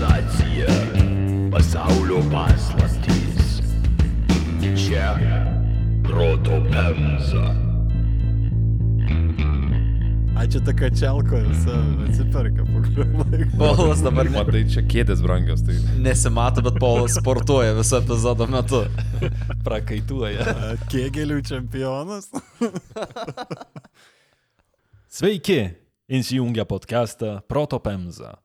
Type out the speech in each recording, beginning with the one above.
Sensacija. Pasaulio paslaptys. Čia proto pemza. Ai čia ta kačelko visa atsiperka po kurio laiko. Polas dabar ne, Matai, čia kėdės brangios, tai nesimato, bet Polas sportuoja viso epizodo metu. Prakaituoja. Kėgelių čempionas. Sveiki, įsijungę podcastą Proto Pemza.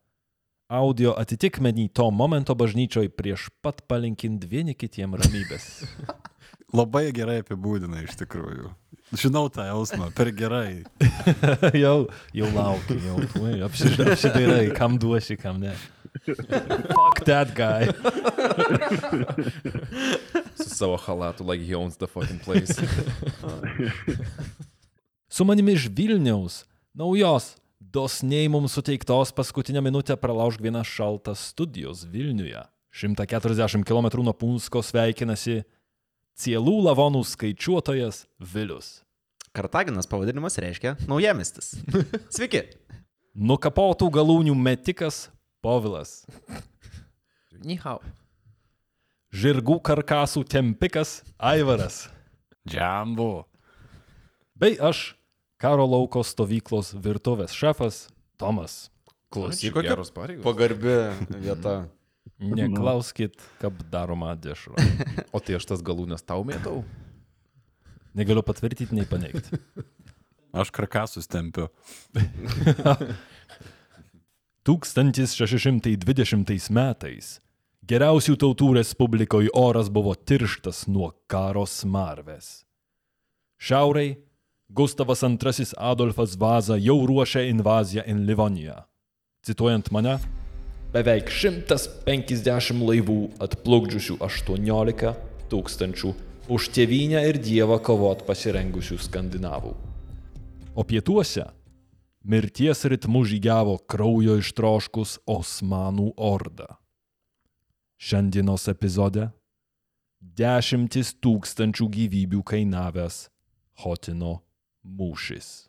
Audio atitikmenį to momento bažnyčioj prieš pat palinkint vieni kitiem ramybės. Labai gerai apibūdina iš tikrųjų. Žinau tą jausmą, per gerai. jau, jau laukiu, jau apsidairai, kam duosi, kam ne. Fuck that guy. su savo halatu, like he owns the fucking place. Su manimi iš Vilniaus, naujos, dosniai mums suteiktos paskutinę minutę pralaužk vieną šaltą studijos Vilniuje. 140 km nuo Punsko sveikinasi Cielų lavonų skaičiuotojas Vilius. Kartaginas pavadinimas reiškia naujamestis. Sveiki. Nukapotų galūnių metikas Povilas. Nihau. Žirgų karkasų tempikas Aivaras. Džambu. Bei aš, karo lauko stovyklos virtuvės šefas Tomas. Klausyk, kokia kokia geros pareigos. pagarbi vieta. Neklauskit, kaip daroma dešra. O tai aš tas galūnės tau mėtau? Negaliu patvirtinti, nei paneigti. Aš karkasus tempiu. 1620 metais geriausių tautų Respublikoje oras buvo tirštas nuo karo smarvės. Šiauriai Gustavas II Adolfas Vaza jau ruošia invaziją į Livoniją. Cituojant mane, beveik 150 laivų atplukdžiusių 18 tūkstančių už tėvynę ir dievą kovot pasirengusių skandinavų. O pietuose mirties ritmu žygiavo kraujo ištroškus Osmanų orda. Šiandienos epizode dešimtis tūkstančių gyvybių kainavęs Hotino mūšis.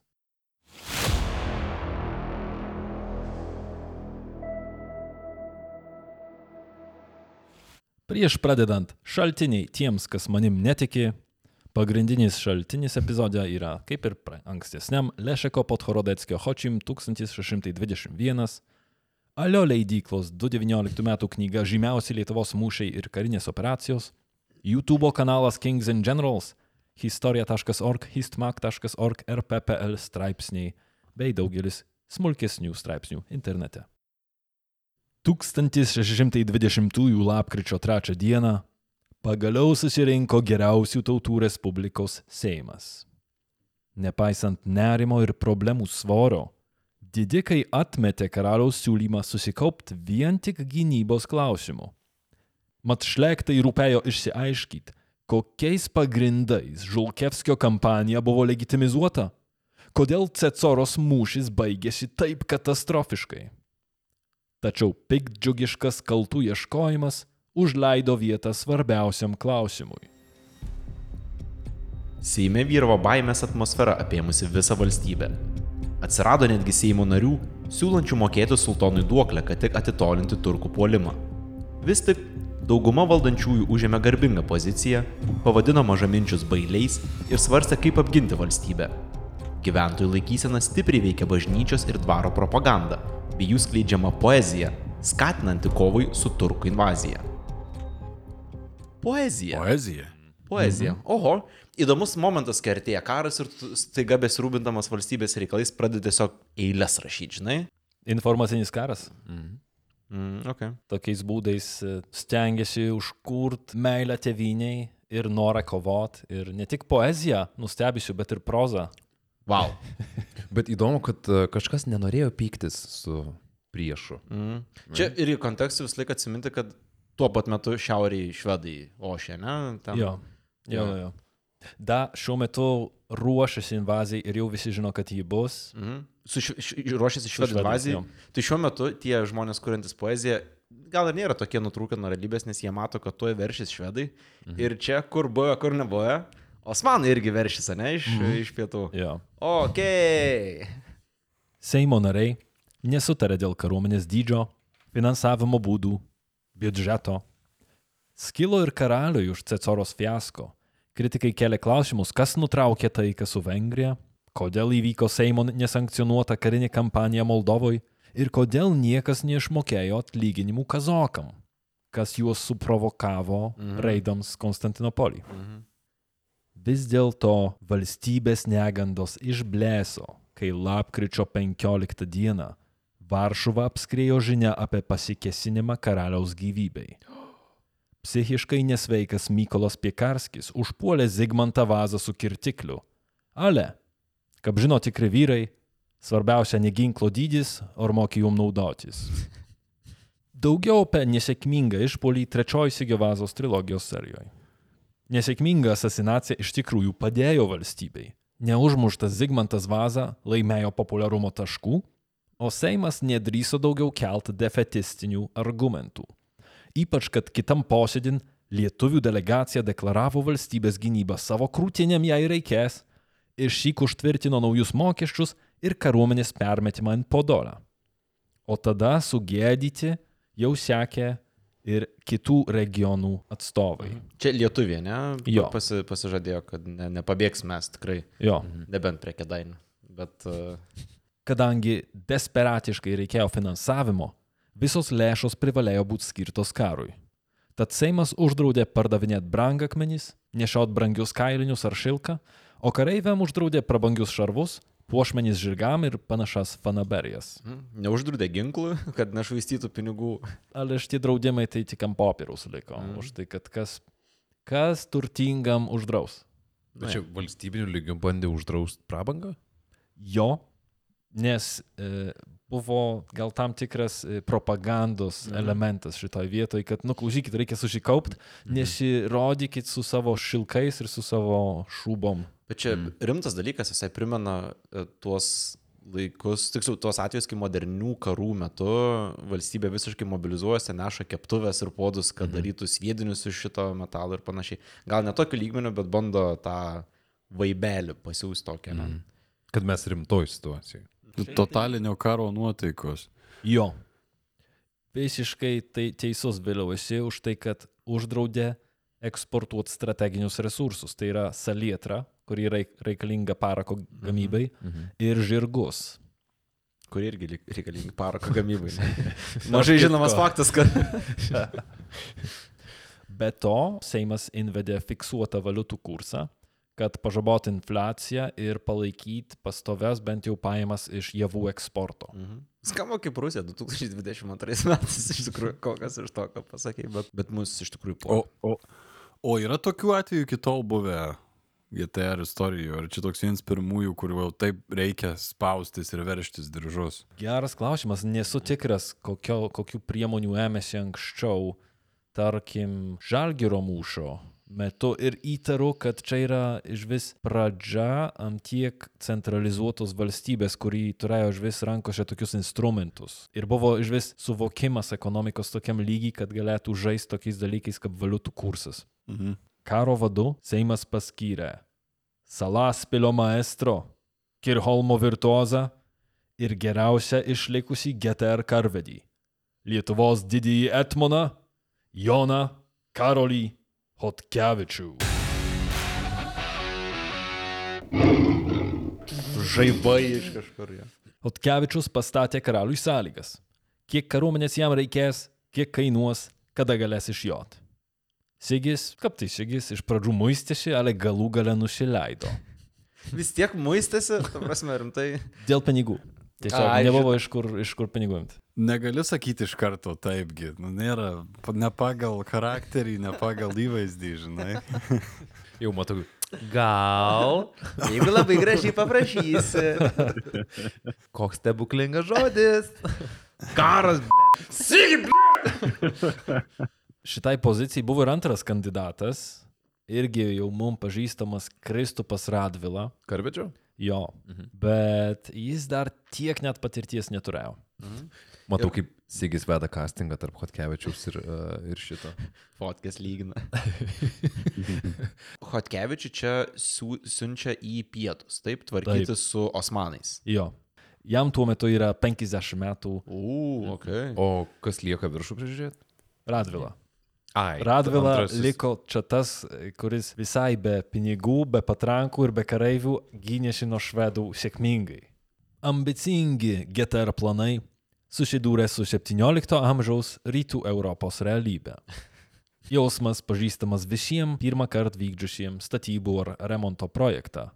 Prieš pradedant, šaltiniai tiems, kas manim netiki, Pagrindinis šaltinis epizode yra, kaip ir ankstesniam, Lešeko Podhorodeckio Hočim 1621, Alio leidyklos 2019 m. knyga Žymiausi Lietuvos mūšiai ir karinės operacijos, YouTube kanalas Kings and Generals, historia.org, histmak.org, rppl straipsniai bei daugelis smulkesnių straipsnių internete. 1620 lapkričio 3 dieną pagaliau susirinko geriausių tautų Respublikos Seimas. Nepaisant nerimo ir problemų svorio, didikai atmetė karaliaus siūlymą susikaupti vien tik gynybos klausimu. Mat šlektai rūpėjo išsiaiškyti, kokiais pagrindais Žulkevskio kampanija buvo legitimizuota, kodėl Cecoros mūšis baigėsi taip katastrofiškai. Tačiau pikdžiugiškas kaltų ieškojimas užleido vietą svarbiausiam klausimui. Seime vyravo baimės atmosfera apėmusi visą valstybę. Atsirado netgi Seimo narių, siūlančių mokėti sultonui duoklę, kad tik atitolinti turkų puolimą. Vis tik dauguma valdančiųjų užėmė garbingą poziciją, pavadino mažaminčius bailiais ir svarstė, kaip apginti valstybę. Gyventojų laikysena stipriai veikia bažnyčios ir dvaro propaganda, bei jų skleidžiama poezija, skatinanti kovai su turkų invazija. Poezija. Poezija. Poezija. Mhm. Oho, įdomus momentas, kai artėja karas ir staiga besirūpindamas valstybės reikalais pradedi tiesiog eilės rašyti, žinai? Informacinis karas. Mm, okay. Tokiais būdais e, stengiasi užkurt meilę teviniai ir norą kovot. Ir ne tik poeziją nustebysiu, bet ir prozą. Wow. Bet įdomu, kad e, kažkas nenorėjo pyktis su priešu. Mm. Čia ir į kontekstą visą laiką atsiminti, kad tuo pat metu šiauriai švedai ošė, ne? Ten. Jo. Jo, jo, jo. Da šiuo metu ruošiasi invazijai ir jau visi žino, kad ji bus. Mhm. Su š, š, ruošiasi švedų invazijai. Tai šiuo metu tie žmonės, kuriantis poeziją, gal ir nėra tokie nutrūkę nuo realybės, nes jie mato, kad tuoj veršys švedai. Mhm. Ir čia, kur buvo, kur nebuvo, Osmanai irgi veršys, ne, iš, mhm. iš pietų. Jo. Ok. Seimo nariai nesutarė dėl kariuomenės dydžio, finansavimo būdų, biudžeto. Skilo ir karaliui už Cecoros fiasko. Kritikai kelia klausimus, kas nutraukė taiką su Vengrija, kodėl įvyko Seimo nesankcionuota karinė kampanija Moldovoje ir kodėl niekas neišmokėjo atlyginimų kazokam, kas juos suprovokavo mhm. raidams Konstantinopolį. Mhm. Vis dėlto valstybės negandos išblėso, kai lapkričio 15 dieną Varšuva apskriejo žinia apie pasikesinimą karaliaus gyvybei. Psichiškai nesveikas Mykolas Piekarskis užpuolė Zigmantą Vazą su kirtikliu. Ale, kaip žino tikri vyrai, svarbiausia ne ginklo dydis, ar moki jum naudotis. Daugiau apie nesėkmingą išpolį trečioji Sigio Vazos trilogijos serijoje. Nesėkminga asasinacija iš tikrųjų padėjo valstybei. Neužmuštas Zigmantas Vaza laimėjo populiarumo taškų, o Seimas nedryso daugiau kelti defetistinių argumentų. Ypač, kad kitam posėdin lietuvių delegacija deklaravo valstybės gynybą savo krūtinėm jai reikės ir šįk užtvirtino naujus mokesčius ir kariuomenės permetimą ant podolą. O tada sugėdyti jau sekė ir kitų regionų atstovai. Čia Lietuvė, ne? Jo. Pasi, pasižadėjo, kad ne, nepabėgs mes tikrai. Jo. Nebent prie kedainių. Bet uh, Kadangi desperatiškai reikėjo finansavimo, visos lėšos privalėjo būti skirtos karui. Tad Seimas uždraudė pardavinėti brangakmenys, nešiot brangius kailinius ar šilką, o kareiviam uždraudė prabangius šarvus, puošmenys žirgam ir panašas fanaberijas. mhm. neuždraudė ginklų, kad nešvaistytų pinigų. Ale šitie draudimai tai tik ant popieriaus liko, mm. už tai, kad kas, kas turtingam uždraus. Bet čia valstybinių lygių bandė uždrausti prabangą? Jo, nes e, buvo gal tam tikras e, propagandos mhm. elementas šitoj vietoj, kad, nu, klausykit, reikia susikaupt, Mhm. nesirodykit su savo šilkais ir su savo šūbom. Bet čia mm. rimtas dalykas, jisai primena e, tuos laikus, tiksliau, tuos atvejus, kai modernių karų metu valstybė visiškai mobilizuojasi, neša keptuvės ir podus, kad mm. darytų sviedinius iš šito metalo ir panašiai. Gal ne tokiu lygmeniu, bet bando tą vaibelį pasiūsti tokią. Mm. Kad mes rimtoj situacijai. Totalinio karo nuotaikos. Jo. Visiškai tai teisus vėliau esi už tai, kad uždraudė eksportuoti strateginius resursus. Tai yra salietra, kuri reik- reikalinga parako gamybai, Mhm. ir žirgus. kur irgi reikalingi parako gamybai. Mažai žinomas faktas, kad... Be to, Seimas įvedė fiksuotą valiutų kursą, kad pažabot infliaciją ir palaikyti pastoves bent jau pajamas iš javų eksporto. Mhm. Skamba kaip Rusija 2022 metais, iš tikrųjų, kol kas iš to, ką pasakė, bet, bet mus iš tikrųjų po... O, o, o yra tokių atvejų iki tol buvę GTR istorijoje, ar čia toks vienas pirmųjų, kur jau taip reikia spaustis ir verštis diržus? Geras klausimas, nesu tikras, kokio, kokių priemonių ėmėsi anksčiau, tarkim, žalgyro mūšio metu ir įtaru, kad čia yra iš vis pradžia ant tiek centralizuotos valstybės, kuri turėjo iš vis rankose tokius instrumentus. Ir buvo iš vis suvokimas ekonomikos tokiam lygiai, kad galėtų žaisti tokiais dalykais kaip valiutų kursas. Mhm. Karo vadu Seimas paskyrė Salaspilio maestro, Kirholmo virtuozą ir geriausią išlikusi GTR karvedį - Lietuvos didįjį Etmoną, Joną Karolį Hotkevičių. Žaibai iš kažkur. Ja. Hotkevičius pastatė karaliui sąlygas. Kiek kariuomenės jam reikės, kiek kainuos, kada galės išjot. Sigis, kaip tai Sigis, iš pradžių muistėsi, ale galų gale nusileido. Vis tiek muistėsi, ta prasme, rimtai. Dėl pinigų. Tiesiog Ai, nebuvo iš kur, iš kur pinigų imti. Negali sakyti iš karto taipgi. Nu, nėra ne pagal charakterį, ne pagal įvaizdį, žinai. Jau matau. Gal, jeigu labai gražiai paprašysi. Koks stebuklingas žodis. Karas, Sigi, Šitai pozicijai buvo ir antras kandidatas, irgi jau mums pažįstamas Kristupas Radvila. Karvedžio? Jo, mhm. bet jis dar tiek net patirties neturėjo. Matau, kaip Sigis veda castingą tarp Hotkevičiaus ir, uh, ir šito. Fotkės lygina. Hotkevičių čia siu, siunčia į pietus, taip, tvarkyti Taip. su osmanais. Jo. Jam tuo metu yra 50 metų U, ok. O kas lieka viršų prižiūrėti? Radvila. Ai. Radvila antrasis. liko čia tas, kuris visai be pinigų, be patrankų ir be kareivių gynėsi nuo švedų sėkmingai. Ambicingi GTR planai susidūrė su 17 amžiaus rytų Europos realybė. Jausmas pažįstamas visiems pirmą kartą vykdžiusiems statybų ar remonto projektą.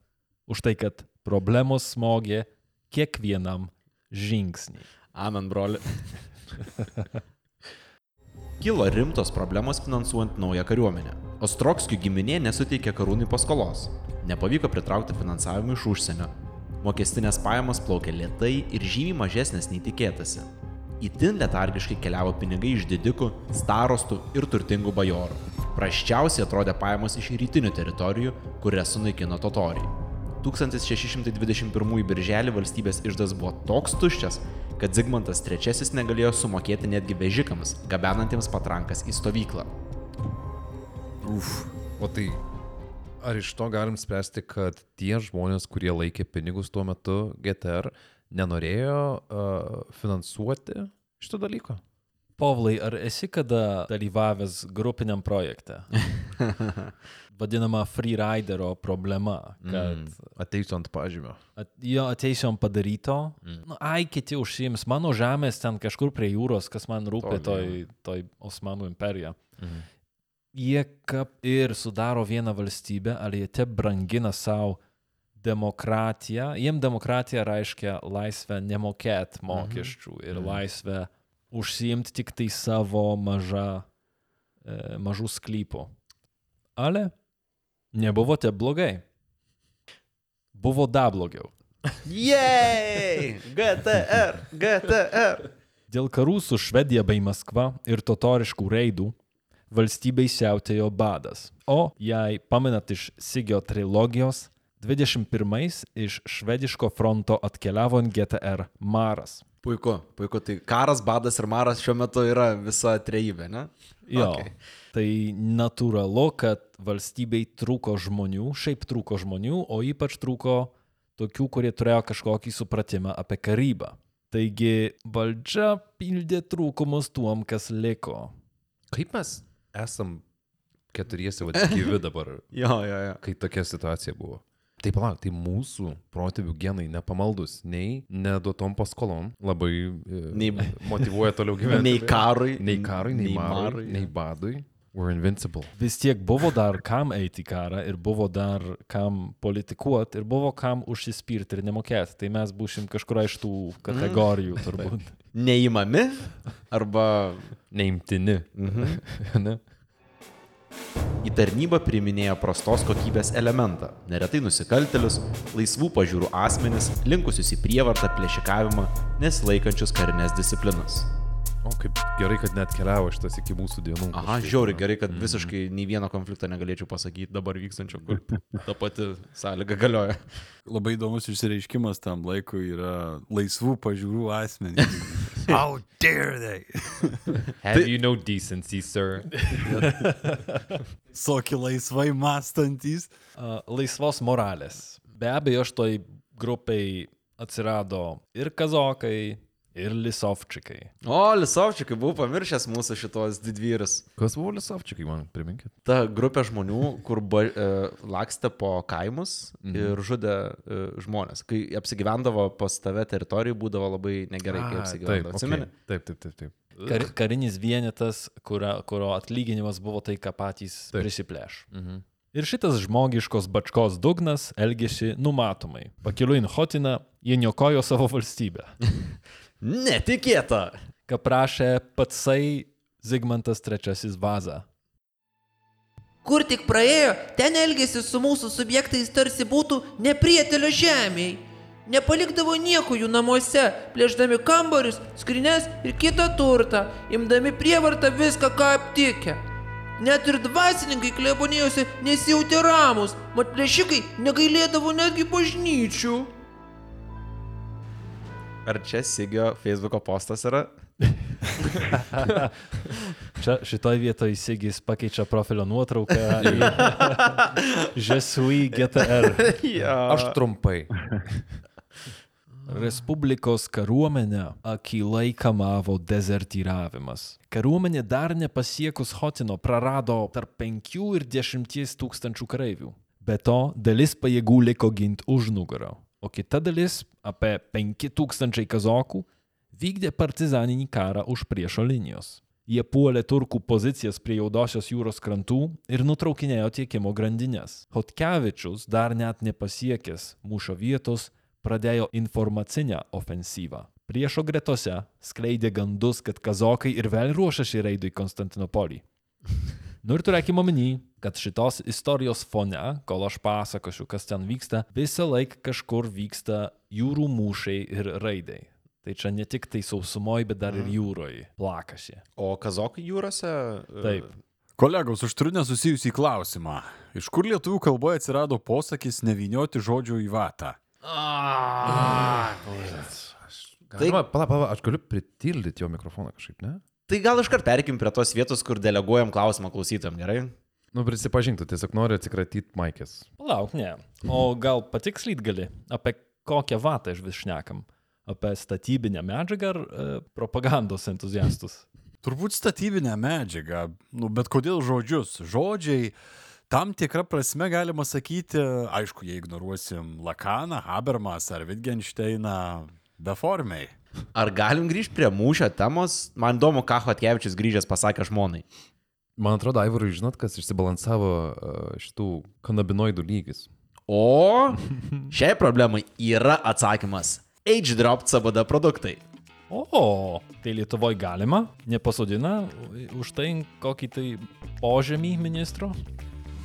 Už tai, kad problemos smogė kiekvienam žingsniui. Amen, broli. Kilo rimtos problemos finansuojant naują kariuomenę. Ostrokskių giminė nesuteikė karūnai paskolos. Nepavyko pritraukti finansavimą iš užsienio. Mokestinės pajamos plaukė lietai ir žymiai mažesnės nei tikėtasi. Įtin letargiškai keliavo pinigai iš didikų, starostų ir turtingų bajorų. Praščiausiai atrodė pajamos iš rytinių teritorijų, kurias sunaikino totoriai. 1621 birželį valstybės išdas buvo toks tuščias, kad Zigmantas III negalėjo sumokėti netgi vežikams, gabenantiems patrankas į stovyklą. O tai ar iš to galim spręsti, kad tie žmonės, kurie laikė pinigus tuo metu GTR, nenorėjo uh, finansuoti šito dalyko? Povlai, ar esi kada dalyvavęs grupiniam projekte? Vadinama freeriderio problema, kad mm. Ateisiu ant pažymio. at, jo ateisiom padaryto. Mm. Nu, ai, kiti užsiims mano žemės ten kažkur prie jūros, kas man rūpė toj, toj Osmanų imperija. Mm. Jie kap ir sudaro vieną valstybę, ar jie te brangina savo demokratiją. Jiem demokratija reiškia laisvę nemokėti mokesčių mm -hmm. ir laisvę užsiimti tik tai savo mažą, e, mažų sklypų. Ale nebuvo te blogai. Buvo dar blogiau. Jei! GTR! GTR! Dėl karų su Švedija bei Maskva ir totoriškų reidų valstybei siautėjo badas. O jei pamenat iš Sigio trilogijos, 21 iš švediško fronto atkeliavo GTR Maras. Puiku, puiku. Tai karas, badas ir maras šiuo metu yra visa trejybė, ne? Jo. Okay. Tai natūralu, kad valstybei trūko žmonių, šiaip trūko žmonių, o ypač trūko tokių, kurie turėjo kažkokį supratimą apie karybą. Taigi valdžia pildė trūkumus tuom, kas liko. Kaip mes esam keturiesi va gyvi dabar, Jo, jo, jo. kai tokia situacija buvo? Tai palauk, tai mūsų protėvių genai nepamaldus nei neduotom paskolom labai e, Nei- motivuoja toliau gyventi. Nei karui, Nei karui, nei, nei nei marui, marui, nei badui. We're invincible. vis tiek buvo dar kam eiti į karą ir buvo dar kam politikuoti ir buvo kam užsispirti ir nemokėti. Tai mes būsim kažkur iš tų kategorijų turbūt. Neįmami arba Neimtini. Mhm. Į tarnybą priminėjo prastos kokybės elementą - neretai nusikaltelius, laisvų pažiūrų asmenis, linkusius į prievartą, plėšikavimą, nesilaikančius karinės disciplinos. O kaip gerai, kad net keliavo šitas iki mūsų dienų. Aha, kažkaip. žiauri gerai, kad visiškai nei vieno konflikto negalėčiau pasakyti dabar vykstančio, kur ta pati sąlyga galioja. Labai įdomus išsireiškimas tam laikui yra laisvų pažiūrų asmenys. How dare they? Have you no decency, sir? Soki laisvai mąstantys. Uh, laisvos moralės. Be abejo, aš toj grupiai atsirado ir kazokai, ir lisovčikai. O, Lisovčikai, buvau pamiršęs mūsų šitos didvyrius. Kas buvo Lisovčikai, man priminkit? Ta grupė žmonių, kur ba, e, lakstė po kaimus mhm. ir žudė e, žmonės. Kai apsigyvendavo pas tave teritorijai, būdavo labai negerai, kai apsigyvendavo. Taip, Atsimeni? okay. taip, taip, taip. taip. Kar, karinis vienetas, kurio, kurio atlyginimas buvo tai, ką patys Taip. prisiplėš. Mhm. Ir šitas žmogiškos bačkos dugnas elgėsi numatomai. Pakeliu į Hotiną, jie niokojo savo valstybę. Netikėta. Ką prašė patsai Zigmantas III Vaza. Kur tik praėjo, ten elgėsi su mūsų subjektais tarsi būtų neprietelio žemėje. Nepalikdavo nieko jų namuose, plėždami kambarius, skrinės ir kitą turtą, imdami prievartą viską, ką aptikę. Net ir dvasininkai klebonėjosi nesijauti ramus, mat plėšikai negailėdavo netgi bažnyčių. Ar čia Sigio Facebook'o postas yra? Čia šitoj vietoje Sigis pakeičia profilio nuotrauką į Žesui GTR. ja. Aš trumpai. Respublikos kariuomenę akilai kamavo dezertyravimas. Kariuomenė dar nepasiekus Hotino prarado tarp 5 ir 10 tūkstančių kareivių. Be to, dalis pajėgų liko ginti už nugarą, o kita dalis, apie 5000 kazokų, vykdė partizaninį karą už priešo linijos. Jie puolė turkų pozicijas prie Jaudosios jūros krantų ir nutraukinėjo tiekimo grandinės. Hotkevičius, dar net nepasiekęs mūšio vietos, pradėjo informacinę ofensyvą. Priešo gretose skleidė gandus, kad kazokai ir vėl ruošiasi reidui Konstantinopolį. Nu ir turėkime omeny, kad šitos istorijos fone, kol aš pasakosiu, kas ten vyksta, visą laiką kažkur vyksta jūrų mūšiai ir raidai. Tai čia ne tik tai sausumoje, bet dar ir jūroje plakasi. O kazokai jūrose? e, Taip. Kolegos, aš turiu nesusijusį klausimą. Iš kur lietuvių kalboje atsirado posakis nevynioti žodžių į vatą? Galima, pala, pala, aš galiu pritildyti jo mikrofoną kažkaip, ne? Tai gal iškart perkim prie tos vietos, kur deleguojam klausimą klausytam, gerai? Nu, prisipažintų, tiesiog noriu atsikratyti Maikės. Palauk, ne. O gal patikslyt gali, apie kokią vatą iš vis šnekam? Apie statybinę medžiagą ar e, propagandos entuziastus? Turbūt statybinę medžiagą, nu, bet kodėl žodžius? Žodžiai tam tikrą prasme galima sakyti, aišku, jei ignoruosim Lakaną, Habermas ar Wittgensteiną, beformiai. Ar galim grįžti prie mūšio temos? Man įdomu, ką Hotkevičius grįžęs pasakė žmonai. Man atrodo, Aivarui, žinot, kas išsibalansavo uh, šitų kanabinoidų lygis. O šiai problemai yra atsakymas. H-drop CBD produktai. O, tai Lietuvoje galima, nepasodina už tai kokį tai požemį ministro?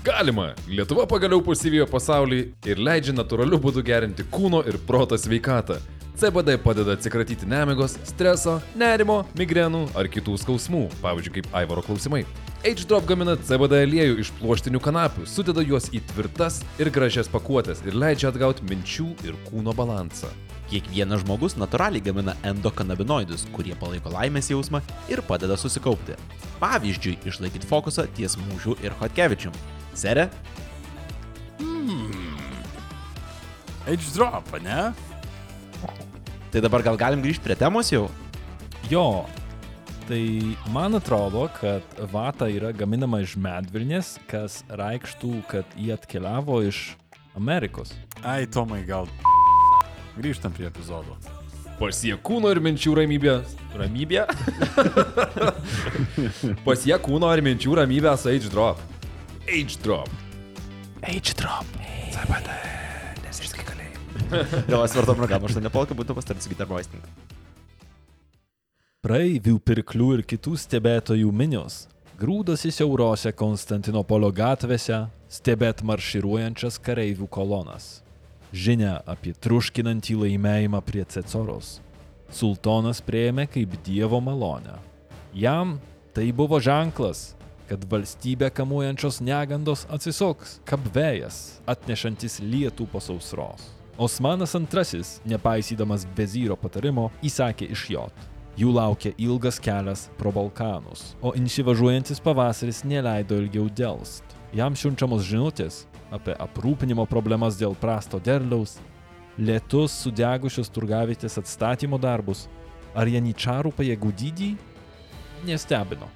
Galima! Lietuva pagaliau pasivijo pasaulį ir leidžia natūraliu būdu gerinti kūno ir proto sveikatą. CBD padeda atsikratyti nemigos, streso, nerimo, migrenų ar kitų skausmų, pavyzdžiui, kaip Aivaro klausimai. H-Drop gamina CBD aliejų iš pluoštinių kanapių, sudeda juos į tvirtas ir gražias pakuotės ir leidžia atgauti minčių ir kūno balansą. Kiekvienas žmogus natūraliai gamina endokanabinoidus, kurie palaiko laimės jausmą ir padeda susikaupti. Pavyzdžiui, išlaikyti fokusą ties mūžiu ir Hotkevičium. Serė? H-drop, ne? Tai dabar gal galim grįžti prie temos jau? Jo, tai man atrodo, kad vata yra gaminama iš medvilnės, kas reikštų, kad jie atkeliavo iš Amerikos. Ai, Tomai, gal. Grįžtam prie epizodo. Pasiek kūno ir minčių ramybę. Ramybė? Pasiek kūno ir minčių ramybę su H-Drop. H-Drop. H-drop. Gal aš to nepalka būtų pastarti sakyti arba vaistinį. Praeivių pirklių ir kitų stebėtojų minios grūdosi siaurose Konstantinopolio gatvėse, stebėt marširuojančias kareivių kolonas. Žinia apie truškinantį laimėjimą prie Cecoros. Sultonas prieėmė kaip Dievo malonę. Jam tai buvo ženklas, kad valstybę kamuojančios negandos atsisuks, kaip vėjas, atnešantis lietų po sausros. Osmanas II, nepaisydamas vezyro patarimo, įsakė išjot. Jų laukia ilgas kelias pro Balkanus, o įsivažiuojantis pavasaris neleido ilgiau dėlst. Jam siunčiamos žinutės apie aprūpinimo problemas dėl prasto derliaus, lietus sudegusios turgavietės atstatymo darbus ar janičarų pajėgų dydį nestebino.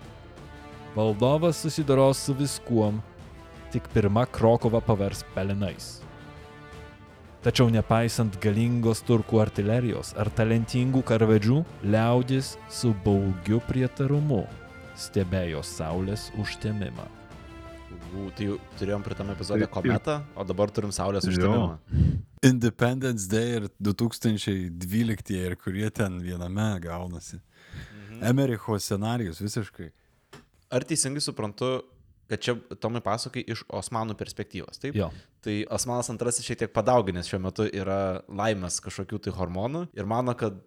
Valdovas susidoros su viskuom, tik pirma Krokova pavers pelenais. Tačiau nepaisant galingos turkų artilerijos ar talentingų karvedžių, liaudis su baugiu prietarumu stebėjo saulės užtemimą. U, Tai turėjom prie tam taip. kometą, o dabar turim Saulės užtemimą. Independence Day ir 2012 ir kurie ten viename gaunasi. Mhm. Emericho scenarijus visiškai. Ar teisingai suprantu, kad čia Tomai pasakai iš Osmanų perspektyvos, taip? Jo. Tai Osmanas II šiek tiek padauginęs šiuo metu yra laimės kažkokių tai hormonų ir mano, kad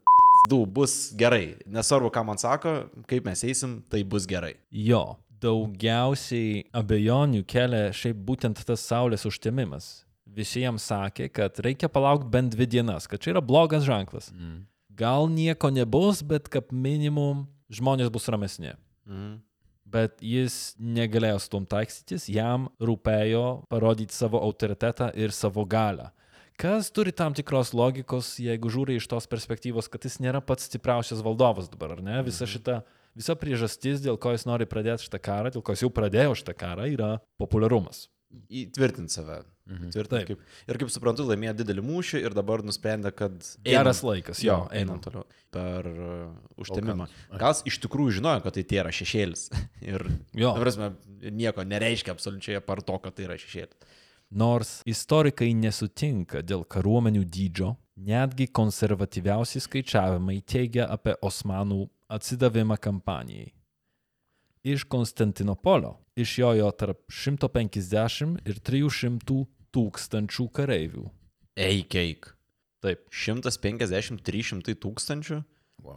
du bus gerai. Nesvarbu, ką man sako, kaip mes eisim, tai bus gerai. Jo, daugiausiai abejonių kelia šiaip būtent tas saulės užtemimas. Visi jam sakė, kad reikia palaukti bent dvi dienas, kad čia yra blogas ženklas. Mm. Gal nieko nebus, bet kaip minimum žmonės bus ramesni. Mhm. Bet jis negalėjo su tom taikstytis, jam rūpėjo parodyti savo autoritetą ir savo galę. Kas turi tam tikros logikos, jeigu žiūri iš tos perspektyvos, kad jis nėra pats stipriausias valdovas dabar, ar ne? Visa šita, visa priežastis, dėl ko jis nori pradėti šitą karą, dėl ko jis jau pradėjo šitą karą, yra populiarumas. Įtvirtinti save. Taip. Tvirtinti, kaip, ir kaip suprantu, laimėjo didelį mūšį ir dabar nusprendė, kad... Geras einam- laikas, jo, einam einam. toliau. Per uh, užtemimą. Gal iš tikrųjų žinojo, kad tai tėra šešėlis. ir, Jo. prasme, nieko nereiškia absoliučiai apar to, kad tai yra šešėlis. Nors istorikai nesutinka dėl kariuomenių dydžio, netgi konservatyviausi skaičiavimai teigia apie Osmanų atsidavimą kampanijai. Iš Konstantinopolio išjojo tarp 150 ir 300 tūkstančių kareivių. Eik, eik. Taip. 150-300 tūkstančių.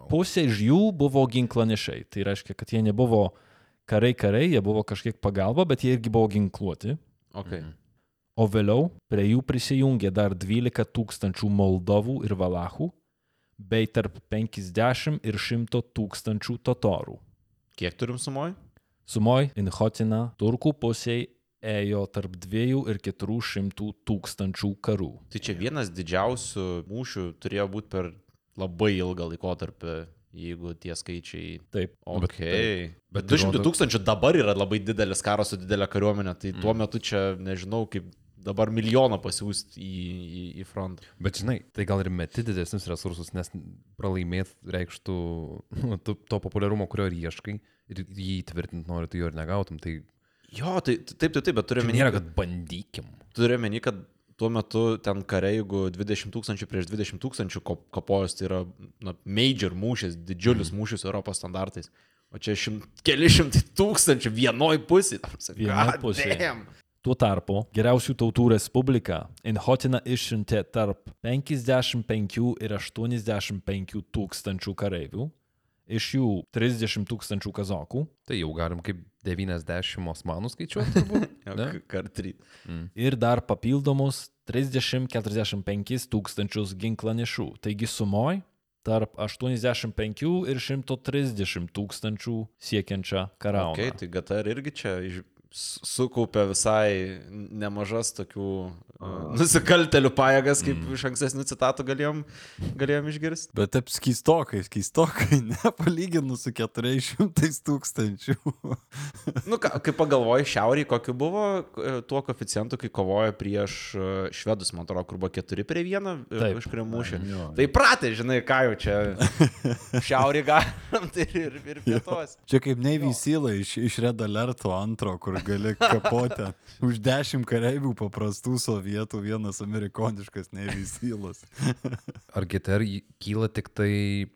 Pusė iš jų buvo ginklanešiai. Tai reiškia, kad jie nebuvo kariai kariai, jie buvo kažkiek pagalba, bet jie irgi buvo ginkluoti. Okay. Mhm. O vėliau prie jų prisijungė dar 12 tūkstančių Moldovų ir Valachų, bei tarp 50 ir 100 tūkstančių totorų. Kiek turim sumoj? Sumoj Inhotina turkų pusėje ėjo tarp 2 ir 400 tūkstančių karų. Tai čia vienas didžiausių mūšių turėjo būti per labai ilgą laikotarpį, jeigu tie skaičiai. Taip. Ok. bet- Bet bet 200 rodo- tūkstančių dabar yra labai didelis karas su didelė kariuomenė, tai tuo metu čia nežinau, kaip dabar milijoną pasiūsti į, į, į frontą. Bet žinai, tai gal ir meti didesnius resursus, nes pralaimėti reikštų nu, to populiarumo, kurio ir ieškai, ir jį įtvirtinti nori, tu jo ir negautum. Tai Jo, tai taip, taip, taip, bet turime nėra, kad bandykim. Turime meni, kad tuo metu ten kariai, jeigu 20 tūkstančių prieš 20 tūkstančių kapojus, tai yra na, major mūšis, didžiulis mm. mūšis Europos standartais. O čia šimt, keli šimtai tūkstančių vienoj pusėje. Vienoj pusėj. Tuo tarpu Geriausių tautų respublika Inhotina išsiuntė tarp 55 ir 85 tūkstančių kareivių, iš jų 30 tūkstančių kazokų Tai jau galim kaip 90 osmanų skaičiuoti. ne? Kartry. ir dar papildomus 30-45 tūkstančius ginklanešių. Taigi sumoj tarp 85 ir 130 tūkstančių siekiančią kariauną. Okay, tai GTR irgi čia sukaupė visai nemažas tokių uh, nusikaltelių pajėgas, kaip mm. iš ankstesnių citatų galėjom, galėjom išgirsti. Bet taip skystokai, skystokai, nepalyginus su 400 tūkstančių. Nu, ką, kai pagalvoji, šiauriai kokiu buvo tuo koeficientu, kai kovojo prieš e, švedus, man atrodo, kur buvo 4 prie 1 Taip. iš prie mūšio. Jo. Tai pratė, žinai, ką jau čia. Šiaurį galim, tai ir, ir pietos. Čia kaip Navy Seal iš, iš Red Alerto antro, kur gali kapoti už 10 kareivių paprastų sovietų vienas amerikoniškas Navy Sealas. Ar GTR kyla tik tai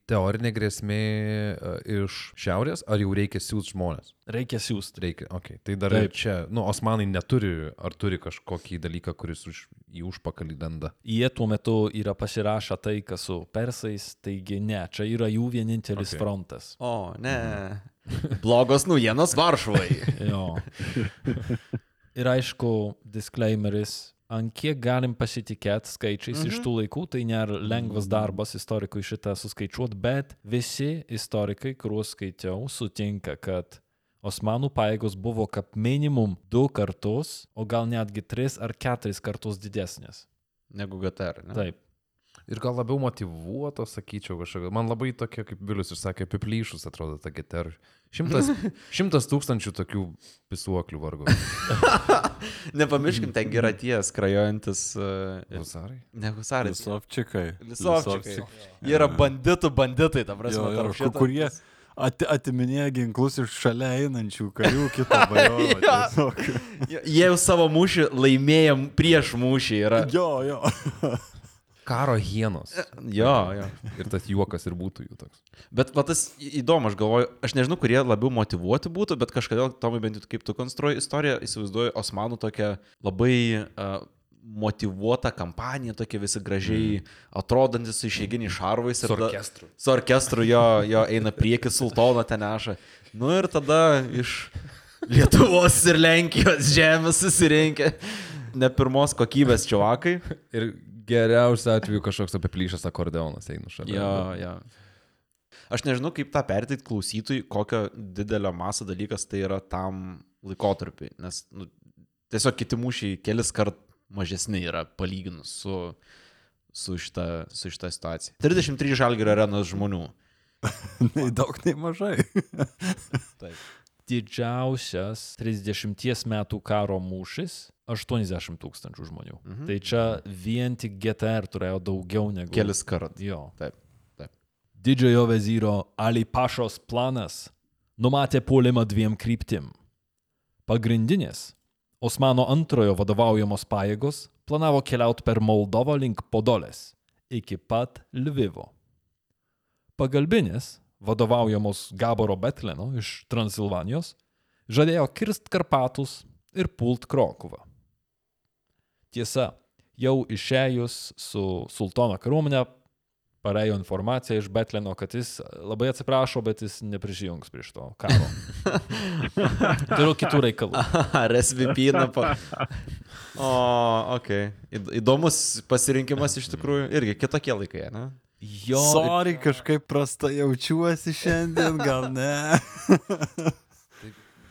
teorinė grėsmė e, iš šiaurės, ar jau reikia siūsti žmonės? Reikia siūsti. Reikia, ok. Tai dar Taip. ir čia, nu, osmanai neturi, ar turi kažkokį dalyką, kuris už, į užpakalį lenda. Jie tuo metu yra pasirašę taiką su persais, taigi ne, čia yra jų vienintelis Okay. okay. frontas. O, ne. Blogos naujienos Varšuvai. Jo. Ir aišku, disclaimeris, ant kiek galim pasitikėti skaičiais mhm. iš tų laikų, tai nėra lengvas darbas istorikui šitą suskaičiuoti, bet visi istorikai, kuriuos skaičiau, sutinka, kad Osmanų pajėgos buvo kaip minimum du kartus, o gal netgi tris ar keturis kartus didesnės. Negu GTR. Ne? Taip. Ir gal labiau motivuotos, sakyčiau, kažkokia. Man labai tokia, kaip Bilius išsakė, apiplyšus atrodo ta GTR. Šimtas, šimtas tūkstančių tokių pisuoklių vargo. Nepamirškim, ten yra tie skrajojantis. Uh, Husarai? ne husarai. Lisovčikai. Lisovčikai. Jie yra banditų banditai, ta prasme. Jo, jo, šito- kurie ati, atiminėja ginklus iš šalia einančių karių. Jo. tiesiog. Jie jau savo mūšį laimėjo prieš mūšį. Yra. Jo, jo. Karo hienos. Jo, jo. Ir tas juokas ir būtų jų toks. Bet va, tas įdomu, aš galvoju, aš nežinau, kurie labiau motivuoti būtų, bet kažkodėl, Tomai, bent jau kaip tu konstruoji istoriją, įsivaizduoju Osmanų tokią labai uh, motivuotą kampaniją, tokie visi gražiai mm. atrodantis su išeiginiai šarvais. ir Su orkestru. Su orkestru jo, jo eina prieki, sultoną ten neša. Nu ir tada iš Lietuvos ir Lenkijos žemės susirinkę ne pirmos kokybės čiavakai. Ir geriausiu atveju kažkoks apiplyšęs akordeonas eina šalia. Jo, jo. Aš nežinau, kaip tą perteikti klausytojui, kokio didelio maso dalykas tai yra tam laikotarpiui, nes nu, tiesiog kiti mūšiai kelis kart mažesni yra palyginus su, su, šita, su šita situacija. 33 žalgerio arenos žmonių. Nei daug, nei mažai. Taip. Didžiausias 30 metų karo mūšis 80 tūkstančių žmonių. Mhm. Tai čia vien tik GTR turėjo daugiau negu. Kelis kart. Jo. Taip. Taip. Didžiojo vezyro Ali Pašos planas numatė puolimą dviem kryptim. Pagrindinės Osmano antrojo vadovaujamos pajėgos planavo keliauti per Moldovą link Podolės iki pat Lvivo. Pagalbinės, vadovaujamos Gaboro Betleno iš Transilvanijos, žadėjo kirst Karpatus ir pult Krokuvą. Tiesa, jau išėjus su sultono kariuomenė parejo informacija iš Betleno, kad jis labai atsiprašo, bet jis neprisijungs prieš to karo. Turiu kitų reikalų. Ar SVP pa... O, ok. Įd- Įdomus pasirinkimas iš tikrųjų. Irgi kitokie laikai, ne? Jo, Sorry, kažkaip prastai jaučiuosi šiandien, gal ne.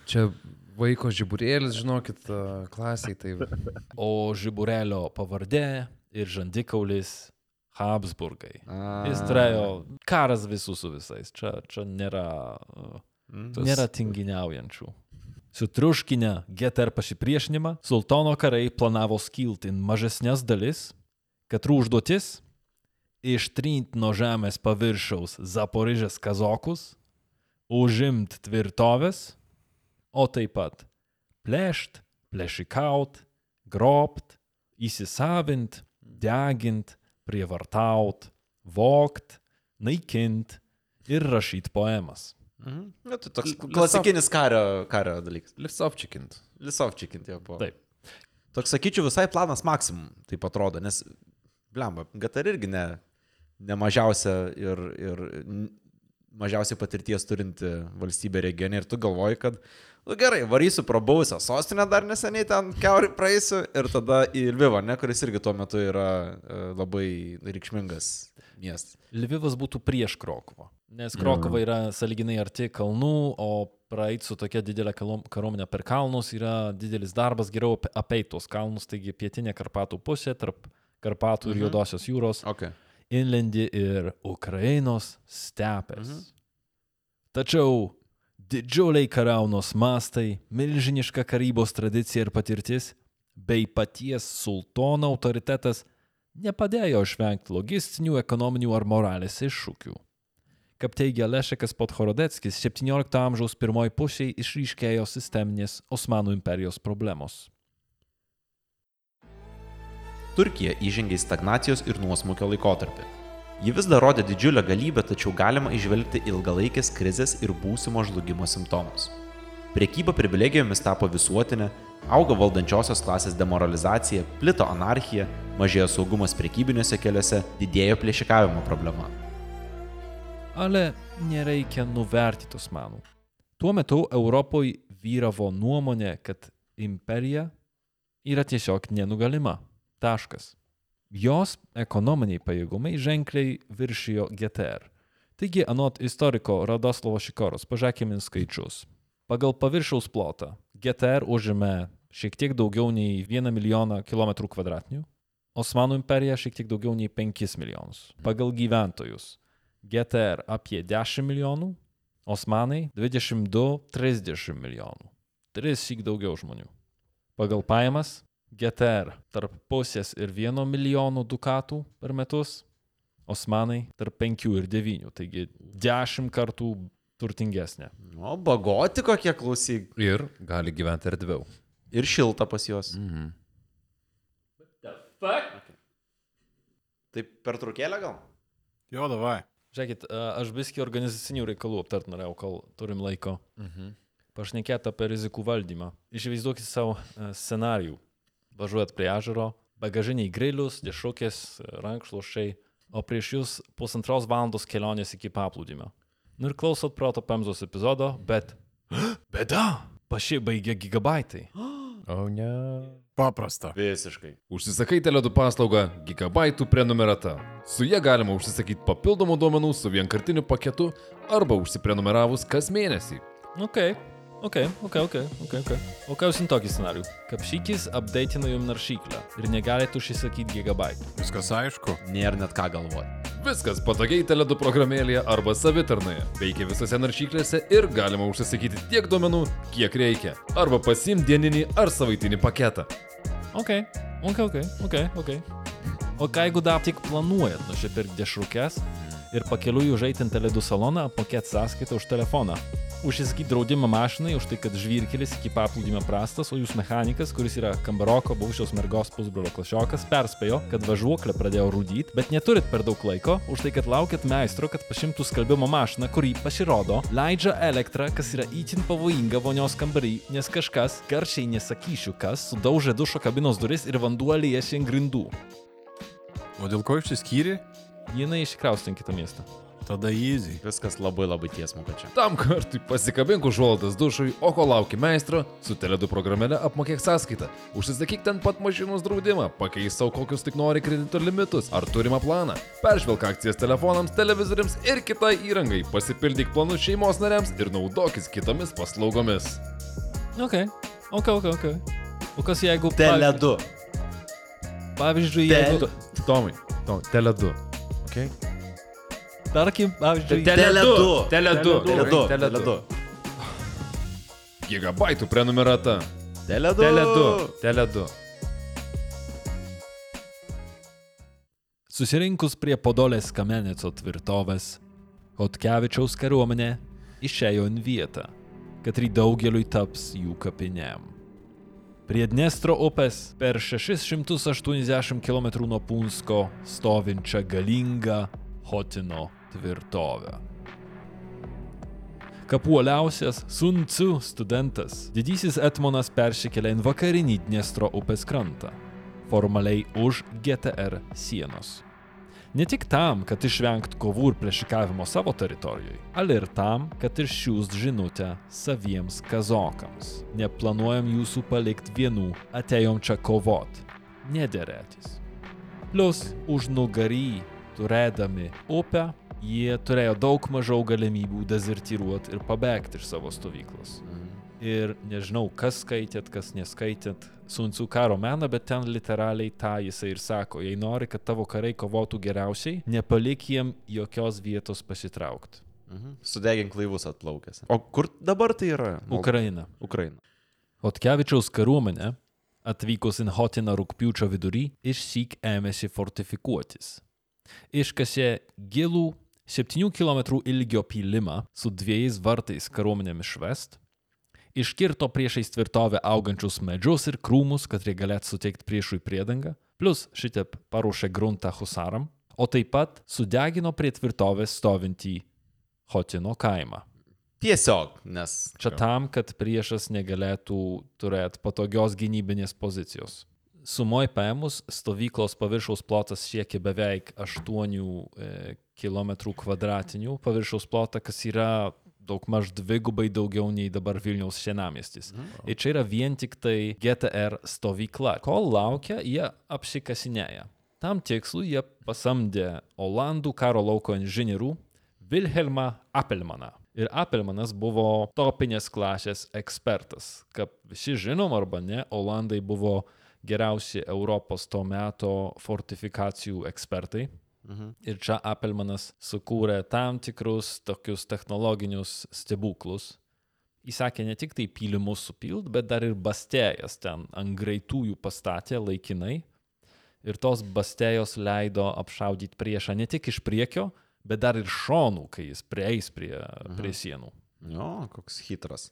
Čia vaiko žiburėlis, žinokit, a, klasiai tai. o Žiburelio pavardė ir žandikaulis Habsburgai. Jis turėjo karas visų su visais. Čia, čia nėra, uh, Tas- nėra tinginiaujančių. Sutriuškinę GTR pasipriešinimą, sultono karai planavo skilti į mažesnės dalis, kad užduotis - ištrinti nuo žemės paviršiaus Zaporižės kazokus, užimti tvirtovės, o taip pat plėšt, plėšikaut, grobt, įsisavint, degint, prievartaut, vogt, naikint ir rašyti poemas. Mhm. Na, tai toks klasikinis kario, kario dalykas. Lisovčikint. Lisovčikint jau buvo. Taip. Toks, sakyčiau, visai planas maksimum, taip atrodo, nes, blemba, GTR irgi ne, ne mažiausia ir, ir mažiausiai patirties turinti valstybė regione ir tu galvoji, kad, nu, gerai, varysiu pro buvusią sostinę dar neseniai ten keurį praeisiu ir tada į Lvivą, ne, kuris irgi tuo metu yra e, labai reikšmingas miestas. Lvivas būtų prieš Krokuvą, nes Krokova yra saliginai arti kalnų, o praeit su tokia didelė kariuomenė per kalnus yra didelis darbas, geriau ape- apeit tuos kalnus, taigi pietinė Karpatų pusė tarp Karpatų ir Juodosios jūros, Okay. Inlendi ir Ukrainos stepės. Mhm. Tačiau didžiuliai karaunos mastai, milžiniška karybos tradicija ir patirtis, bei paties sultono autoritetas nepadėjo išvengti logistinių, ekonominių ar moralės iššūkių. Kaip teigia Lešekas Podhorodeckis, 17 amžiaus pirmoji pusėje išryškėjo sisteminės Osmanų imperijos problemos. Turkija įžengė į stagnacijos ir nuosmukio laikotarpį. Ji vis dar rodė didžiulę galybę, tačiau galima išvelgti ilgalaikės krizės ir būsimo žlugimo simptomus. Priekyba privilegijomis tapo visuotinė, augo valdančiosios klasės demoralizacija, plito anarchija, mažėjo saugumas priekybiniuose keliuose, didėjo plėšikavimo problema. Ale nereikia nuvertinti Osmanų. Tuo metu Europoje vyravo nuomonė, kad imperija yra tiesiog nenugalima. Taškas. Jos ekonominiai pajėgumai ženkliai viršijo GTR. Taigi, anot istoriko Radoslovo Šikoros, pažiūrėkime skaičius. Pagal paviršiaus plotą GTR užėmė šiek tiek daugiau nei 1 milijoną kilometrų kvadratinių, Osmanų imperija šiek tiek daugiau nei 5 milijonus. Pagal gyventojus GTR apie 10 milijonų, Osmanai 22-30 milijonų. Tris syk daugiau žmonių. Pagal pajamas GTR tarp pusės ir 1 milijono dukatų per metus, Osmanai tarp 5 ir 9, taigi 10 kartų turtingesnė. O, bagoti kokie klausyk. Ir gali gyventi erdviau. Ir šilta pas juos. Mhm. Tai per trukėlę gal? Jo, davai. Žiūrėkit, a, aš viski organizacinių reikalų aptart norėjau, kol turim laiko. Mhm. Pašnekėti apie rizikų valdymą. Įsivaizduokit savo a, scenarijų. Važiuojat prie ežero, bagažiniai grilius, dešukės, rankšluošiai, o prieš jūs pusantros valandos kelionės iki paplūdimio. Nu ir klausot proto pemzos epizodo, bet... Bėda! Pašį baigė gigabaitai. O ne. Paprasta. Visiškai. Užsisakai teledu paslaugą Gigabaitų prenumerata. Su ja galima užsisakyti papildomų duomenų su vienkartiniu paketu arba užsiprenumeravus kas mėnesį. Ok. Ok, ok, ok, ok, ok. O ką jūs tokį scenarių? Kapšykis updateina jums naršyklę ir negalite užsisakyti gigabaitų. Viskas aišku. Nėra net ką galvoti. Viskas patogiai Teledu programėlėje arba savitarnoje. Veikia visose naršyklėse ir galima užsisakyti tiek duomenų, kiek reikia. Arba pasimti dieninį ar savaitinį paketą. Ok, ok, ok, ok, ok. O ką jeigu dar tik planuojat nusipirkti dešrukės ir pakeliui užeiti ant teledų saloną, apmokėti sąskaitą už telefoną? Užsisakyti draudimą mašinai už tai, kad žvyrkelis iki paplūdimio prastas, o jūs mechanikas, kuris yra kambaroko buvusios mergos pusbrolio klasiokas, perspėjo, kad važiuoklė pradėjo rūdyti, bet neturit per daug laiko už tai, kad laukit meistro, kad pašimtų skalbimo mašiną, kurį pasirodo leidžia elektrą, kas yra itin pavojinga vonios kambarį, nes kažkas, garsiai nesakyšiu kas, sudaužė dušo kabinos duris ir vanduo liejasi ant grindų. O dėl ko išsiskyrė? Jinai iškraustė į kitą miestą. Tada easy. Viskas labai labai tiesmuka čia. Tam kartui pasikabink užuolaidas dušui, o kol lauki meistro, su Teledu programėle apmokėk sąskaitą. Užsisakyk ten pat mašinos draudimą, pakeis savo kokius tik nori kredito limitus ar turimą planą. Peržvelk akcijas telefonams, televizoriams ir kitai įrangai. Pasipildyk planus šeimos nariams ir naudokis kitomis paslaugomis. Ok, ok, ok, ok. O kas jeigu... Teledu. Pavyzdžiui, jeigu... Tomai, Tom, Teledu. Okay? Tarkim, pavyzdžiui... Teledu. Teledu. Teledu. Teledu. Gigabaitų prenumerata. Teledu. Teledu. Teledu. Susirinkus prie Podolės Kameneco tvirtovės, Hotkevičiaus kariuomenė išėjo į vietą, kad ryt daugeliui taps jų kapinėm. Prie Dnestro upės per 680 km nuo Punsko stovinčią galingą Hotino tvirtovę. Kapuoliausias Sun Tzu studentas, didysis Etmonas persikėlė į vakarinį Dnestro upės krantą, formaliai už GTR sienos. Ne tik tam, kad išvengt kovų ir plėšikavimo savo teritorijoje, ale ir tam, kad išsiųst žinutę saviems kazokams. Neplanuojam jūsų palikti vienų, atėjom čia kovot, nederėtis. Plus, už nugarį, turėdami upę, jie turėjo daug mažiau galimybių dezertyruoti ir pabėgti iš savo stovyklos. Ir nežinau, kas skaitėt, kas neskaitėt Suncu karo meną, bet ten literaliai tą jisai ir sako, jei nori, kad tavo kariai kovotų geriausiai, nepalik jiem jokios vietos pasitraukti. Mhm. Sudegink laivus atplaukęs. O kur dabar tai yra? Ukraina. Ukraina. Hotkevičiaus kariuomenė, atvykus į Hotiną rūpiučio vidury, išsyk ėmėsi fortifikuotis. Iškasė gilų 7 km ilgio pylimą su dviejais vartais kariuomenėmis švest, iškirto priešais tvirtovę augančius medžius ir krūmus, kad jie galėtų suteikti priešui priedangą, plus šitaip paruošė gruntą husaram, o taip pat sudegino prie tvirtovės stovintį Hotino kaimą. Tiesiog, nes. Čia tam, kad priešas negalėtų turėti patogios gynybinės pozicijos. Sumoj paėmus, stovyklos paviršiaus plotas siekia beveik 8 e, km kvadratinių paviršiaus plotą, kas yra daug maž dvigubai daugiau nei dabar Vilniaus senamiestis. Ir čia yra vien tik tai GTR stovykla. Kol laukia, jie apsikasinėja. Tam tikslui jie pasamdė Olandų karo lauko inžinierių Wilhelmą Appelmaną. Ir Appelmanas buvo topinės klasės ekspertas. Kaip visi žinom arba ne, Olandai buvo geriausi Europos to meto fortifikacijų ekspertai. Ir čia Appelmanas sukūrė tam tikrus tokius technologinius stebuklus. Jis sakė ne tik tai pylimus supild, bet dar ir bastėjas ten ant greitųjų pastatė laikinai. Ir tos bastėjos leido apšaudyti priešą ne tik iš priekio, bet dar ir šonų, kai jis prieis prie, prie sienų. Jo, koks hitras.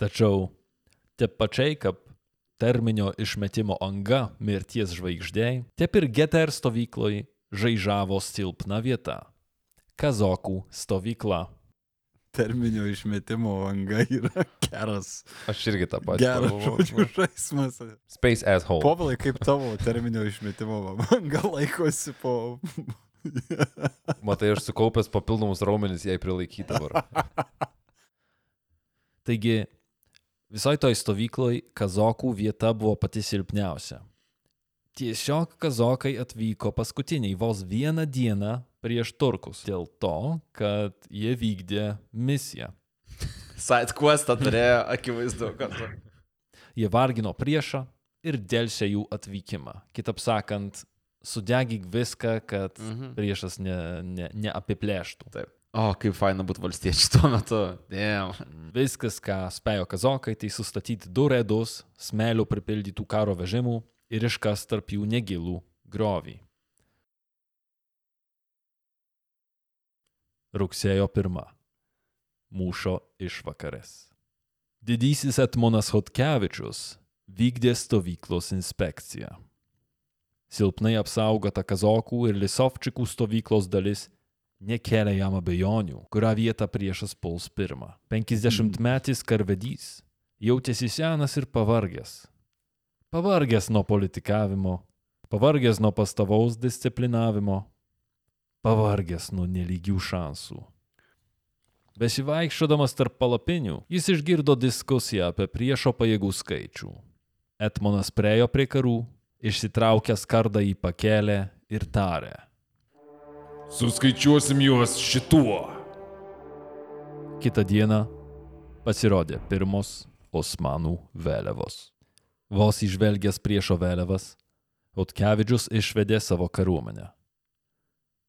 Tačiau taip pačiai kaip terminio išmetimo anga mirties žvaigždėjai, taip ir GTR stovykloj žaižavo silpna vieta - kazokų stovykla. Terminio išmetimo anga yra geras. Aš irgi tą patį. Geras žodžių žaidimas. Space asshole. Povilai, kaip tavo terminio išmetimo anga laikosi po... Matai, aš sukaupęs papildomus raumenis jai prilaikyti dabar. Taigi, visoj toj stovykloj kazokų vieta buvo pati silpniausia. Tiesiog kazokai atvyko paskutiniai vos vieną dieną prieš turkus dėl to, kad jie vykdė misiją. Side questą turėjo, akivaizdu, kad. Jie vargino priešą ir dėlsė jų atvykimą. Kitaip sakant, sudegyk viską, kad mhm. priešas ne, ne, neapiplėštų. Taip. O, kaip faina būti valstiečiu tuo metu. Damn. Viskas, ką spėjo kazokai, tai sustatyti du redus, smėlių pripildytų karo vežimų ir iškas tarp jų negilų griovį. Rugsėjo 1. Mūšio išvakarės. Didysis Etmonas Hotkevičius vykdė stovyklos inspekciją. Silpnai apsaugota kazokų ir lisovčikų stovyklos dalis nekėlė jam abejonių, kurią vietą priešas puls pirmą. 50 metis karvedys jautėsi senas ir pavargęs. Pavargęs nuo politikavimo, pavargęs nuo pastovaus disciplinavimo, pavargęs nuo nelygių šansų. Besivaikščiodamas tarp palapinių, jis išgirdo diskusiją apie priešo pajėgų skaičių. Etmonas priejo prie karų, išsitraukęs kardą į pakelę ir tarė. Suskaičiuosim juos šituo. Kitą dieną pasirodė pirmos Osmanų vėliavos. Vos išvelgęs priešo vėliavas, Otkevidžius išvedė savo kariuomenę.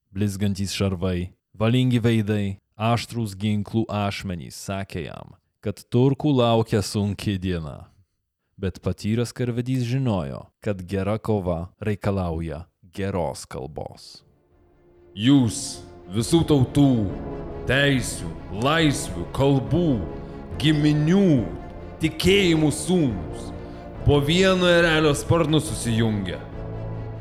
Blizgantys šarvai, valingi veidai, aštrūs ginklų ašmenys sakė jam, kad turkų laukia sunki diena. Bet patyręs karvedys žinojo, kad gera kova reikalauja geros kalbos. Jūs visų tautų, teisių, laisvių, kalbų, giminių, tikėjimų sūnus, po vieno erelio sparnu susijungia.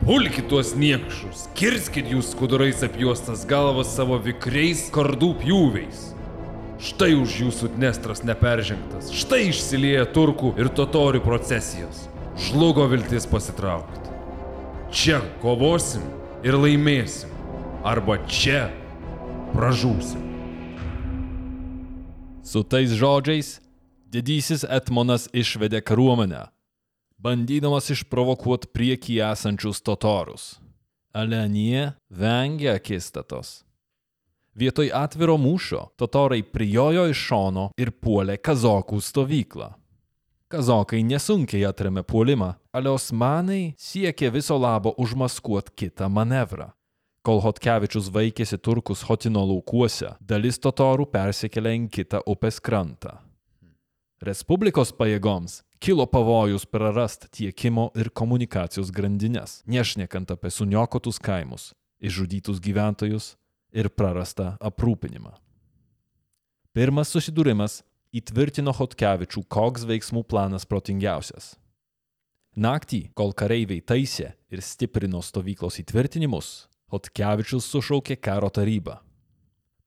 Pulkit tuos niekšus, kirskit jūs skudurais apjuostas galvas savo vikriais kardų pjūviais. Štai už jūsų Dnestras neperžengtas, štai išsilieja turkų ir totorių procesijos. Žlugo viltis pasitraukti. Čia kovosim ir laimėsim, arba čia pražūsim. Su tais žodžiais didysis Etmonas išvedė kariuomenę, bandydamas išprovokuoti priekį esančius totorus. Alenie vengia akistatos. Vietoj atviro mūšio totorai prijojo iš šono ir puolė kazokų stovyklą. Kazokai nesunkiai atremė puolimą, ale osmanai siekė viso labo užmaskuoti kitą manevrą. Kol Hotkevičius vaikėsi turkus Hotino laukuose, dalis totorų persikėlė į kitą upės krantą. Respublikos pajėgoms kilo pavojus prarast tiekimo ir komunikacijos grandinės, nešnekant apie suniokotus kaimus, išžudytus gyventojus ir prarastą aprūpinimą. Pirmas susidūrimas įtvirtino Hotkevičių, koks veiksmų planas protingiausias. Naktį, kol kareiviai taisė ir stiprino stovyklos įtvirtinimus, Hotkevičius sušaukė karo tarybą.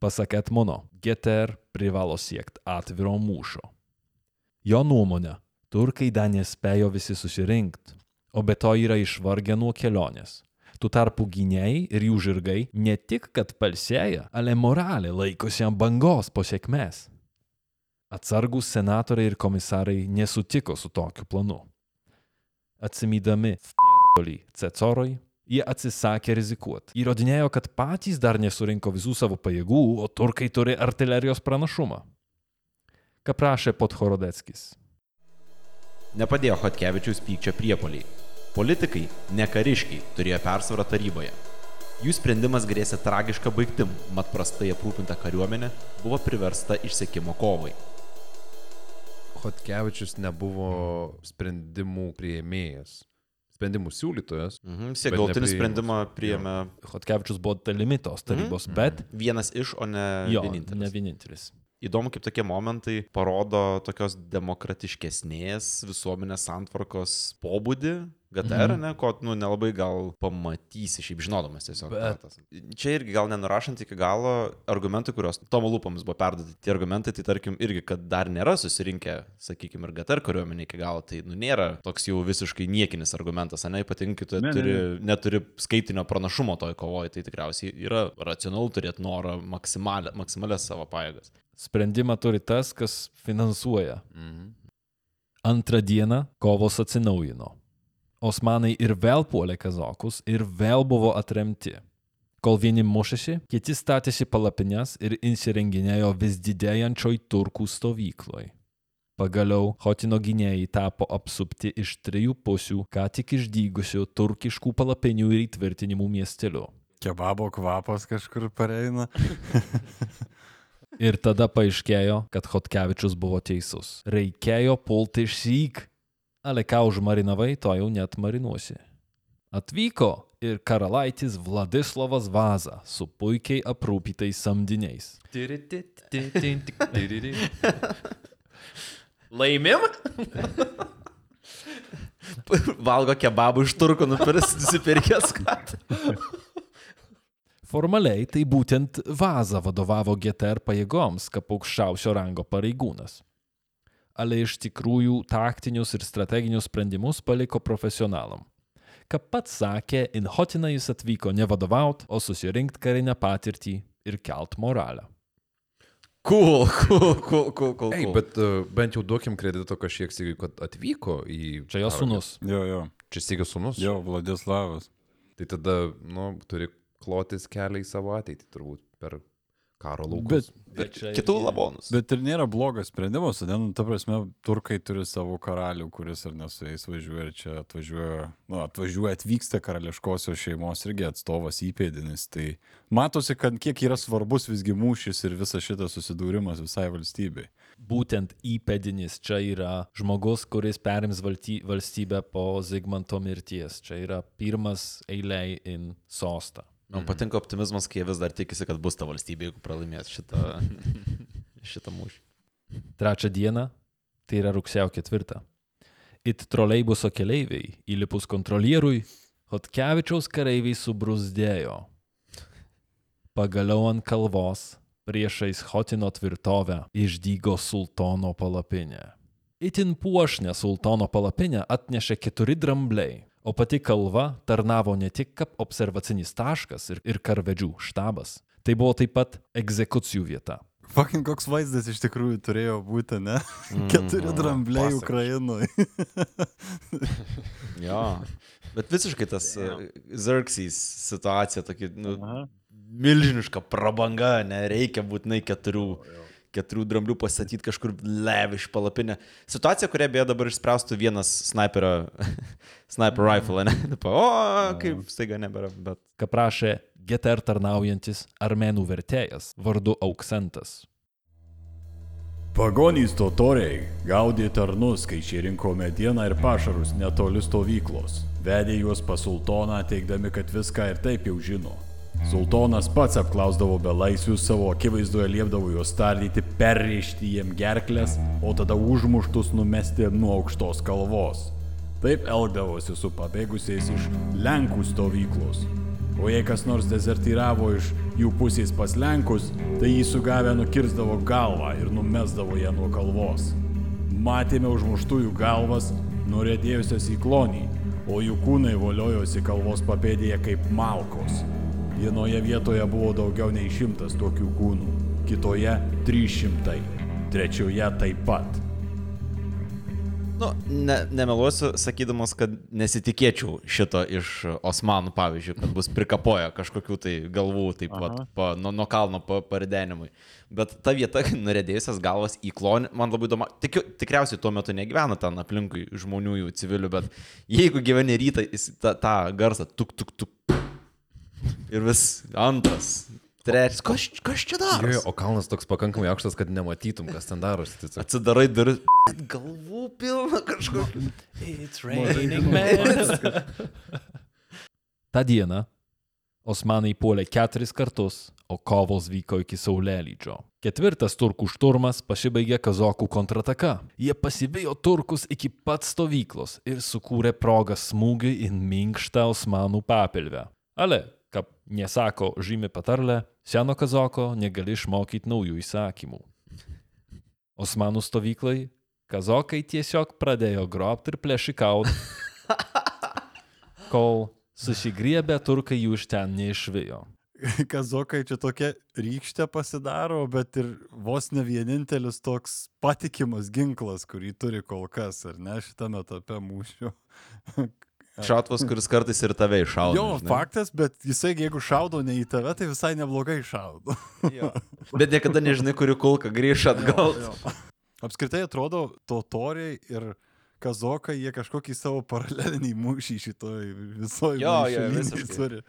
Pasak Etmono, GTR privalo siekti atviro mūšio. Jo nuomonė, turkai dar nespėjo visi susirinkti, o be to yra išvargę nuo kelionės. Tuo tarpu gynėjai ir jų žirgai ne tik kad palsėja, ale moralė laikosi ant bangos po sėkmės. Atsargus senatoriai ir komisarai nesutiko su tokiu planu. Atsimydami f***dolį Cecoroj, jie atsisakė rizikuoti. Įrodinėjo, kad patys dar nesurinko visų savo pajėgų, o turkai turi artilerijos pranašumą. Ką prašė Podhorodeckis? Nepadėjo Hotkevičiaus pykčio priepoliai. Politikai, ne kariškiai, turėjo persvarą taryboje. Jų sprendimas grėsė tragišką baigtim, mat prastai aprūpinta kariuomenė buvo priversta išsekimo kovai. Hotkevičius nebuvo sprendimų prieimėjas. Sprendimų siūlytojas. Mhm, Galutinį nepriėmė. sprendimą priėmė Hotkevičius buvo dalimi tos tarybos, Mhm. bet vienas iš, o ne jo, vienintelis. ne vienintelis. Įdomu, kaip tokie momentai parodo tokios demokratiškesnės visuomenės santvarkos pobūdį, GTR, Mhm. ne, ko, nu, nelabai gal pamatysi, šiaip žinodamas tiesiog. Bet-. Čia irgi gal nenurašant iki galo argumentai, kuriuos Tomo lūpomis buvo perduoti. Tie argumentai, tai tarkim, irgi, kad dar nėra susirinkę, sakykime, ir GTR kariuomenė iki galo, tai, nu, nėra toks jau visiškai niekinis argumentas, ne, ypatingai, tu Ne, ne, turi, neturi skaitinio pranašumo toj kovoje, tai tikriausiai yra racionalu turėti norą maksimalę, maksimalias savo pajėgas. Sprendimą turi tas, kas finansuoja. Mhm. Antrą dieną kovos atsinaujino. Osmanai ir vėl puolė kazokus ir vėl buvo atremti. Kol vieni mušėsi, kiti statėsi palapines ir įsirenginėjo vis didėjančioj turkų stovykloj. Pagaliau Hotino gynėjai tapo apsupti iš trijų pusių ką tik išdygusių turkiškų palapinių ir įtvirtinimų miestelių. Kebabo kvapas kažkur pareina. Ir tada paaiškėjo, kad Hotkevičius buvo teisus. Reikėjo pulti išsyk. Ale ką užmarinavai, to jau net marinuosi. Atvyko ir karalaitis Vladislavas Vaza su puikiai aprūpytais samdiniais. Laimim? Valgo kebabų iš turko nusipirkęs, kad. Formaliai tai būtent Vaza vadovavo GTR pajėgoms kaip aukščiausio rango pareigūnas. Ale iš tikrųjų taktinius ir strateginius sprendimus paliko profesionalam. Kaip pats sakė, in Hotiną jis atvyko ne vadovaut, o susirinkti karinę patirtį ir kelt moralę. Cool, cool, cool, cool, cool. Ei, bet uh, bent jau duokim kredito kažkiek kad atvyko į... Čia jo sūnus. Jo, jo. Čia sigio sūnus. Jo, Vladislavas. Tai tada, nu, turi klotis kelią į savo ateitį turbūt per karo Bet, laukus. Bet čia Kitų lavonus. bet ir nėra blogas sprendimas, nu, ta prasme, turkai turi savo karalių, kuris ar ne su jais važiuoja ir čia atvažiuoja, nu, atvažiuoja, atvyksta karališkosios šeimos irgi atstovas įpėdinis. Tai matosi, kad kiek yra svarbus visgi mūšis ir visas šitas susidūrimas visai valstybei. būtent įpėdinis čia yra žmogus, kuris perims valstybę po Zigmanto mirties. Čia yra pirmas eiliai in sostą. Man patinka optimizmas, kai jie vis dar tikisi, kad bus ta valstybė, jeigu pralaimės šitą, šitą mūšį. Trečią dieną, tai yra rugsėjo ketvirtą. It troleibuso keleiviai, įlipus kontrolierui, Hotkevičiaus kareiviai subrusdėjo. Pagaliau ant kalvos, priešais Hotino tvirtovę, išdygo sultono palapinė. Itin puošnę sultono palapinę atnešė keturi drambliai, o pati kalva tarnavo ne tik kaip observacinis taškas ir, ir karvedžių štabas, tai buvo taip pat egzekucijų vieta. Fucking koks vaizdas iš tikrųjų turėjo būti, ne? Keturi drambliai. Ukrainoje. Jo. Bet visiškai tas uh, Zirksys situacija, tokia, nu, milžiniška prabanga, nereikia būtinai keturių, keturių dramblių pastatyti kažkur levi iš palapinę. Situacija, kurią beje dabar išspręstų vienas sniperio, sniper rifle, ne? O, kaip staiga nebėra, bet. ką prašė GTR tarnaujantis armenų vertėjas vardu Auksentas. Pagonys totoriai gaudė tarnus, kai šie rinko medieną ir pašarus netoli stovyklos. Vedė juos pas sultoną, teikdami, kad viską ir taip jau žino. Sultonas pats apklausdavo belaisvius, savo akivaizdoje liepdavo juos tardyti, perrišti jiem gerklės, o tada užmuštus numesti nuo aukštos kalvos. Taip elgdavosi su pabėgusiais iš Lenkų stovyklos. O jei kas nors dezertyravo iš jų pusės pas Lenkus, tai jį sugavę nukirzdavo galvą ir numesdavo ją nuo kalvos. Matėme užmuštųjų galvas, norėdėjusios į klonį, o jų kūnai voliojosi kalvos papėdėje kaip malkos. Vienoje vietoje buvo daugiau nei šimtas tokių kūnų, kitoje trys šimtai, trečioje taip pat. Nu, ne, nemeluosiu, sakydamas, kad nesitikėčiau šito iš Osmanų, pavyzdžiui, kad bus prikapoję kažkokių tai galvų, taip pat, pa, nuo, nuo kalno pa, paridenimui. Bet ta vieta, kai nuredėjusias galvas į klonį, man labai įdomu, tikiu, tikriausiai tuo metu negyvena ten aplinkui žmonių, jų civilių, bet jeigu gyveni rytą, jis tą, tą garsą tuk, tuk, tuk. Ir vis antras, trečias, kas, kas čia Jo, daro? o kalnas toks pakankamai aukštas, kad nematytum, kas ten darosi. Tiesiog. Atsidarai duris, galvų pilna kažkokių. It's raining man. Ta diena Osmanai puolė keturis kartus, o kovos vyko iki Saulėlydžio. Ketvirtas turkų šturmas pasibaigė kazokų kontrataka. Jie pasivijo turkus iki pat stovyklos ir sukūrė progą smūgiui į minkštą Osmanų papilvę. Ale, nesako žymi patarlė, seno kazoko negali išmokyti naujų įsakymų. Osmanų stovyklai kazokai tiesiog pradėjo grobti ir plėšikaut, kol susigriebę turkai jų iš ten neišvijo. Kazokai čia tokia rykštė pasidaro, bet ir vos ne vienintelis toks patikimas ginklas, kurį turi kol kas, ar ne, šitame etape mūšio. Šautuvas, kuris kartais ir tave iššaudo. Jo, žinai. faktas, bet jisai, jeigu šaudo ne į tave, tai visai neblogai šaudo. Bet niekada nežinai, kuri kulka grįš atgal. Apskritai atrodo, totoriai ir kazokai, jie kažkokį savo paralelinį mūšį šitoj visoje Jo, jo, visiškai. turi.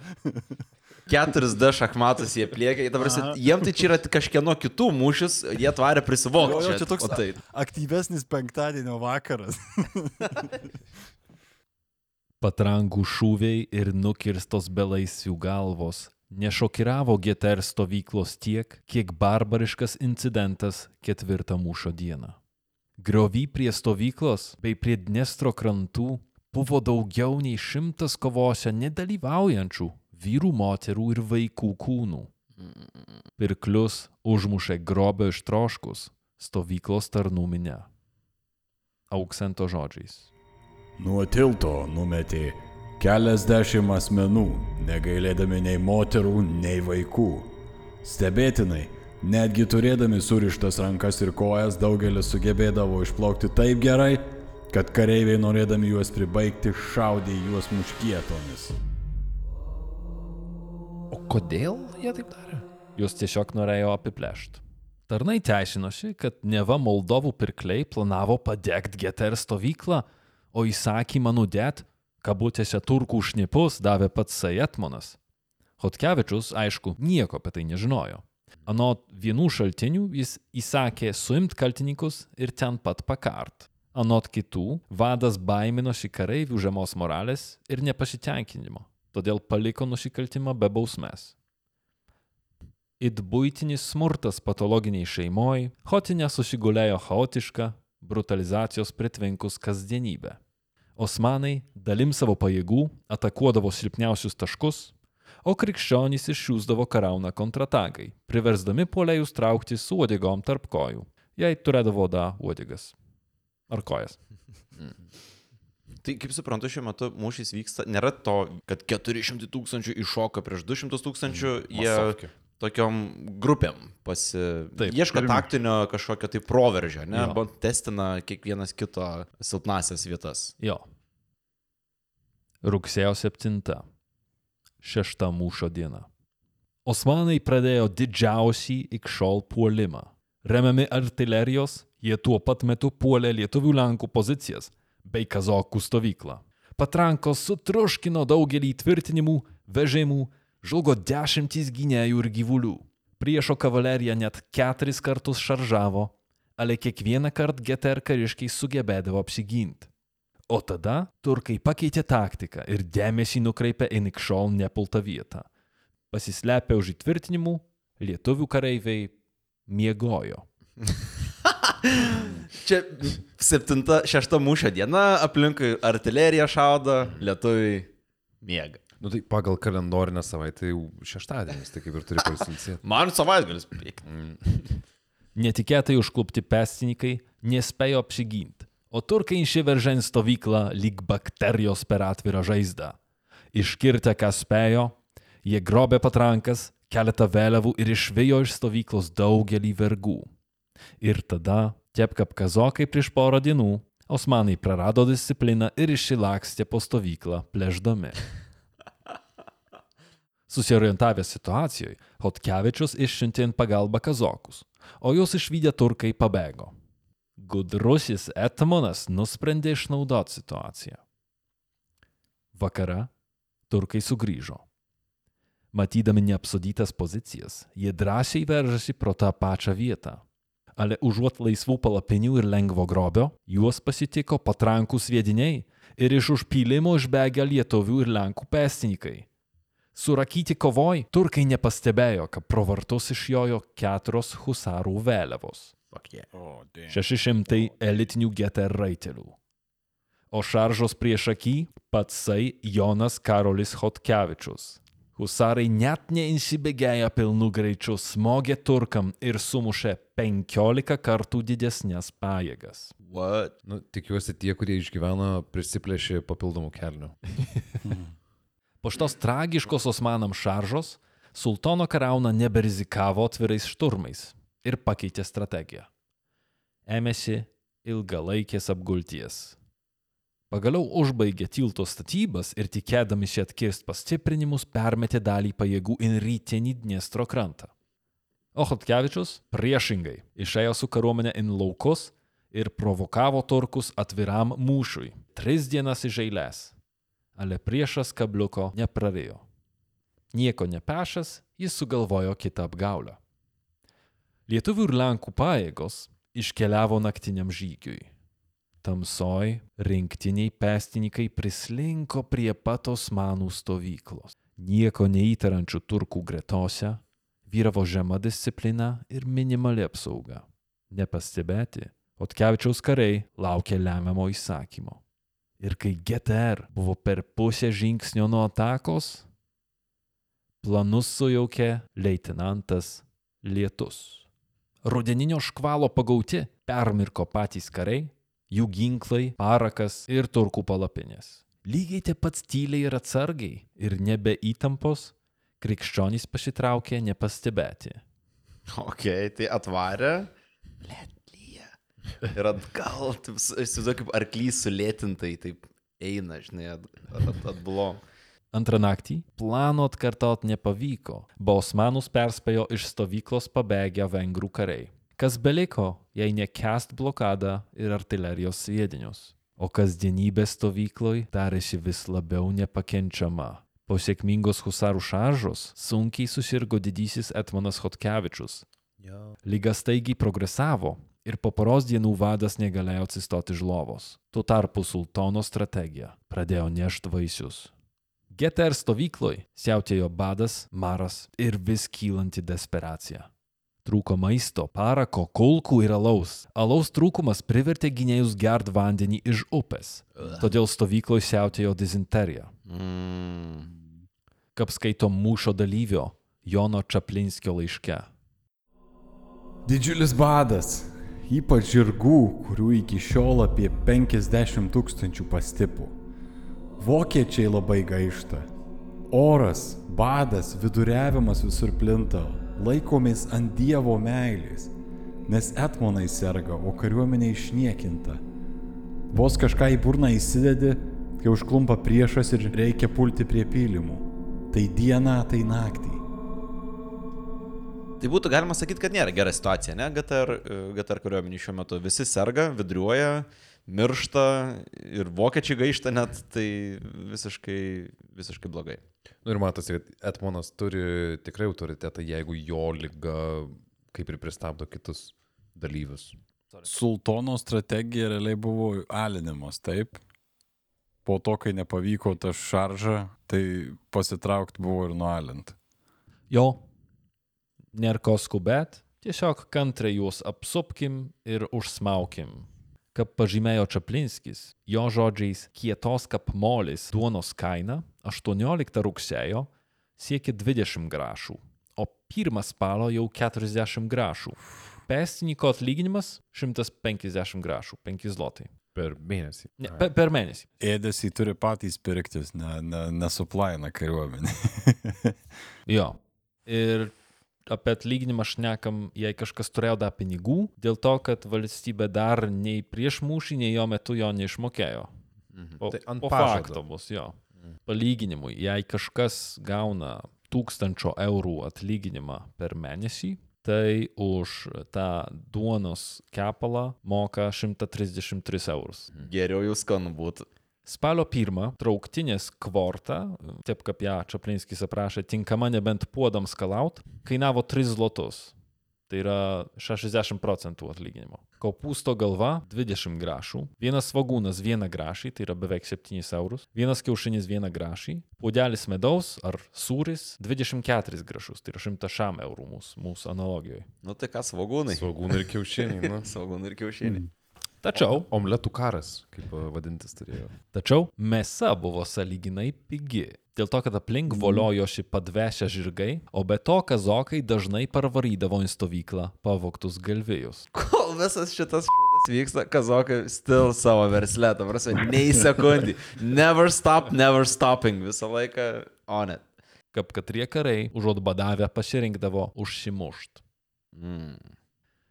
4D šachmatus jie pliekia, dabar Aha. jiem tai čia yra kažkieno kitų mūšis, jie tvarė prisivokti. Jo, jo, čia toks O tai. aktyvesnis penktadienio vakaras. Patrankų šūviai ir nukirstos belaisvių galvos nešokiravo GTR stovyklos tiek, kiek barbariškas incidentas ketvirtą mūšio dieną. Griovy prie stovyklos bei prie Dnestro krantų buvo daugiau nei šimtas kovose nedalyvaujančių vyrų, moterų ir vaikų kūnų. Pirklius užmušė grobio ištroškus stovyklos tarnų minę. Auksento žodžiais. Nuo tilto numetė keliasdešimt asmenų, negailėdami nei moterų, nei vaikų. Stebėtinai, netgi turėdami surištas rankas ir kojas, daugelis sugebėdavo išplaukti taip gerai, kad kareiviai norėdami juos pribaigti šaudė juos muškietomis. O kodėl jie taip darė? Jūs tiesiog norėjo apiplėšti. Tarnai teisinosi, kad neva Moldovų pirkliai planavo padegti GTR stovyklą, o įsakymą nudėt, kabutėse turkų šnipus davė pats Sajetmonas. Hotkevičius, aišku, nieko apie tai nežinojo. Anot vienų šaltinių jis įsakė suimti kaltininkus ir ten pat pakart. Anot kitų, vadas baiminosi kareivių žemos moralės ir nepasitenkinimo, todėl paliko nusikaltimą be bausmės. It būtinis smurtas patologiniai šeimoji, Hotinė susigulėjo chaotišką, brutalizacijos pritvinkus kasdienybę. Osmanai dalim savo pajėgų atakuodavo silpniausius taškus, o krikščionys išsiųsdavo karauną kontratakai, priversdami puolėjus traukti su uodegom tarp kojų, jei turėdavo da uodegas. Ar kojas. Tai kaip suprantu, šiuo metu mūšis vyksta, nėra to, kad 400 tūkstančių iššoka prieš 200 tūkstančių, jie Masovkė. Tokiom grupėm pasi... Taip. ieško taktinio kažkokio tai proveržio, ne? Band testina kiekvienas kito silpnasias vietas. Jo. Rugsėjo 7. Šešta mūšio diena. Osmanai pradėjo didžiausią iki šiol puolimą. Remiami artilerijos, jie tuo pat metu puolė lietuvių lenkų pozicijas bei kazokų stovyklą. Patrankos sutruškino daugelį tvirtinimų, vežimų, žlugo dešimtys gynėjų ir gyvulių. Priešo kavalerija net keturis kartus šaržavo, ale kiekvieną kartą GTR kariškiai sugebėdavo apsiginti. O tada turkai pakeitė taktiką ir dėmesį nukreipė į nikšol nepultą vietą. Pasislepę už įtvirtinimų, lietuvių kareiviai miegojo. Čia septinta, šešta mūšio diena, aplinkui artilerija šaudo, lietuviai miega. Nu tai pagal kalendorinę savaitę jau šeštadienis, tai kaip ir turi pasilsėti. Man savaitgalis. Netikėtai užklupti pestininkai nespėjo apsiginti, o turkai įsiveržė į stovyklą lyg bakterijos per atvirą žaizdą. Iškirtę, ką spėjo, jie grobė patrankas, keletą vėliavų ir išvijo iš stovyklos daugelį vergų. Ir tada, tiep kaip kazokai prieš porą dienų, osmanai prarado discipliną ir išsilakstė po stovyklą plėždami. Susiorientavęs situacijoje, Hotkevičius išsiuntė in pagalbą kazokus, o juos išvykę turkai pabėgo. Gudrusis Etmonas nusprendė išnaudoti situaciją. Vakare turkai sugrįžo. Matydami neapsudytas pozicijas, jie drąsiai veržėsi pro tą pačią vietą. Ale užuot laisvų palapinių ir lengvo grobio, juos pasitiko patrankų sviediniai ir iš užpylimo išbėgę lietuvių ir lenkų pestininkai. Surakyti kovoj, turkai nepastebėjo, kad pro vartus išjojo keturios husarų vėliavos. O, dėm. 600 elitinių GTR raitelių. O šaržos prieš akį patsai Jonas Karolis Hotkevičius. Husarai net neįsibėgėję pilnu greičiu smogė turkam ir sumušė 15 kartų didesnės pajėgas. What? Nu, tikiuosi tie, kurie išgyveno, prisiplėšė papildomų kelnių. Po šitos tragiškos osmanam šaržos, sultono karauna neberizikavo atvirais šturmais ir pakeitė strategiją. Ėmėsi ilgalaikės apgulties. Pagaliau užbaigė tilto statybas ir tikėdamisi atkirst pastiprinimus permetė dalį pajėgų į rytinį Dniestro krantą. O Hotkevičius priešingai išėjo su kariuomenė į laukus ir provokavo turkus atviram mūšiui. Tris dienas iš eilės. Ale priešas kabliuko neprarėjo. Nieko nepešęs, jis sugalvojo kitą apgaulę. Lietuvių ir Lenkų pajėgos iškeliavo naktiniam žygiui. Tamsoj rinktiniai pestininkai prislinko prie pat osmanų stovyklos. Nieko neįtarančių turkų gretose vyravo žema disciplina ir minimali apsauga. Nepastebėti, Otkevičiaus kariai laukė lemiamo įsakymo. Ir kai GTR buvo per pusę žingsnio nuo atakos, planus sujaukė leitenantas Lietus. Rudeninio škvalo pagauti permirko patys kariai, jų ginklai, parakas ir turkų palapinės. Lygiai taip pat tyliai ir atsargiai ir nebe įtampos, krikščionys pasitraukė nepastebėti. Ok, tai atvarė. Lietlyje. Ir atgal, įsivaizduoju, kaip arklys sulėtintai taip eina, žinai, at, at, atbulom. Antrą naktį plano atkartot nepavyko, Bausmanus perspėjo iš stovyklos pabėgę vengrų kariai. Kas beliko, jei nekest blokadą ir artilerijos sviedinius. O kasdienybė stovykloj darėsi vis labiau nepakenčiama. Po sėkmingos husarų šaržos sunkiai susirgo didysis Etmanas Hotkevičius. Lyga staigiai progresavo ir po poros dienų vadas negalėjo atsistoti iš lovos. Tuo tarpu sultono strategija pradėjo nešti vaisius. GTR stovykloj siautėjo badas, maras ir vis kylanti desperacija. Trūko maisto, parako, kulkų ir alaus. Alaus trūkumas privertė gynėjus gert vandenį iš upės. Todėl stovykloj siautėjo dizenterija. Mm. Kaip skaito mūšio dalyvio Jono Čaplinskio laiške. Didžiulis badas, ypač žirgų, kurių iki šiol apie 50 tūkstančių pastipų. Vokiečiai labai gaišta. Oras, badas, viduriavimas visur plinta, laikomės ant Dievo meilės, nes etmonai serga, o kariuomenė išniekinta. Vos kažką į burną įsidedi, kai užklumpa priešas ir reikia pulti prie pylimų. Tai diena, tai naktį. Tai būtų galima sakyti, kad nėra gera situacija, ne? GTR, e, GTR kariuomenį šiuo metu visi serga, viduriuoja, miršta ir vokiečiai gaišta net, tai visiškai, visiškai blogai. Nu ir matosi, kad Etmonas turi tikrai autoritetą, jeigu jo lyga kaip ir pristabdo kitus dalyvius. Sultono strategija realiai buvo alinimas, taip. Po to, kai nepavyko ta šarža, tai pasitraukti buvo ir nualinti. Jo, nėra ko skubėt, tiesiog kantriai juos apsupkim ir užsmaukim. Kaip pažymėjo Čaplinskis, jo žodžiais kietos kaip molis duonos kaina 18 rugsėjo siekia 20 grašų, o 1 spalio jau 40 grašų. Pestininko atlyginimas 150 grašų, 5 zlotai. Per mėnesį. Ne, per, per mėnesį. Ėdėsi turi patys pirktis, ne, ne, nesuplaina kariuomenė. Jo. Ir apie atlyginimą šnekam, jei kažkas turėjo dar pinigų, dėl to, kad valstybė dar nei prieš mūšį, nei jo metu jo neišmokėjo. Po, Tai ant fakto bus, jo. Palyginimui, jei kažkas gauna tūkstančio eurų atlyginimą per mėnesį, tai už tą duonos kepalą moka 133 eurus. Geriau jau skanu būtų. Spalio pirmą trauktinės kvorta, taip kaip ją Čaplinskis aprašė, tinkama nebent puodams kalaut, kainavo 3 zlotus. Tai yra 60 procentų atlyginimo. Kopūsto galva 20 grašų, vienas svagūnas 1 grašį, tai yra beveik 7 eurus, vienas kiaušinis 1 grašį, puodelis medaus ar sūris 24 grašus, tai yra 100 šam eurų mūsų, mūsų analogijoje. Nu tai kas, svagūnai? Svagūnai ir kiaušiniai. Nu. Svagūnai ir kiaušiniai. Tačiau, Omletų karas, kaip a, vadintis turėjo. tačiau mėsa buvo saliginai pigi. Dėl to, kad aplink voliojosi padvešę žirgai, o be to kazokai dažnai parvarydavo į stovyklą pavoktus galvėjus. Kol visas šitas vyksta, kazokai still savo verslę, ta prasme, nei sekundį. Never stop, never stopping, visą laiką on it. Kaip katrie kariai užuot badavę pasirinkdavo užsimušt. Mm.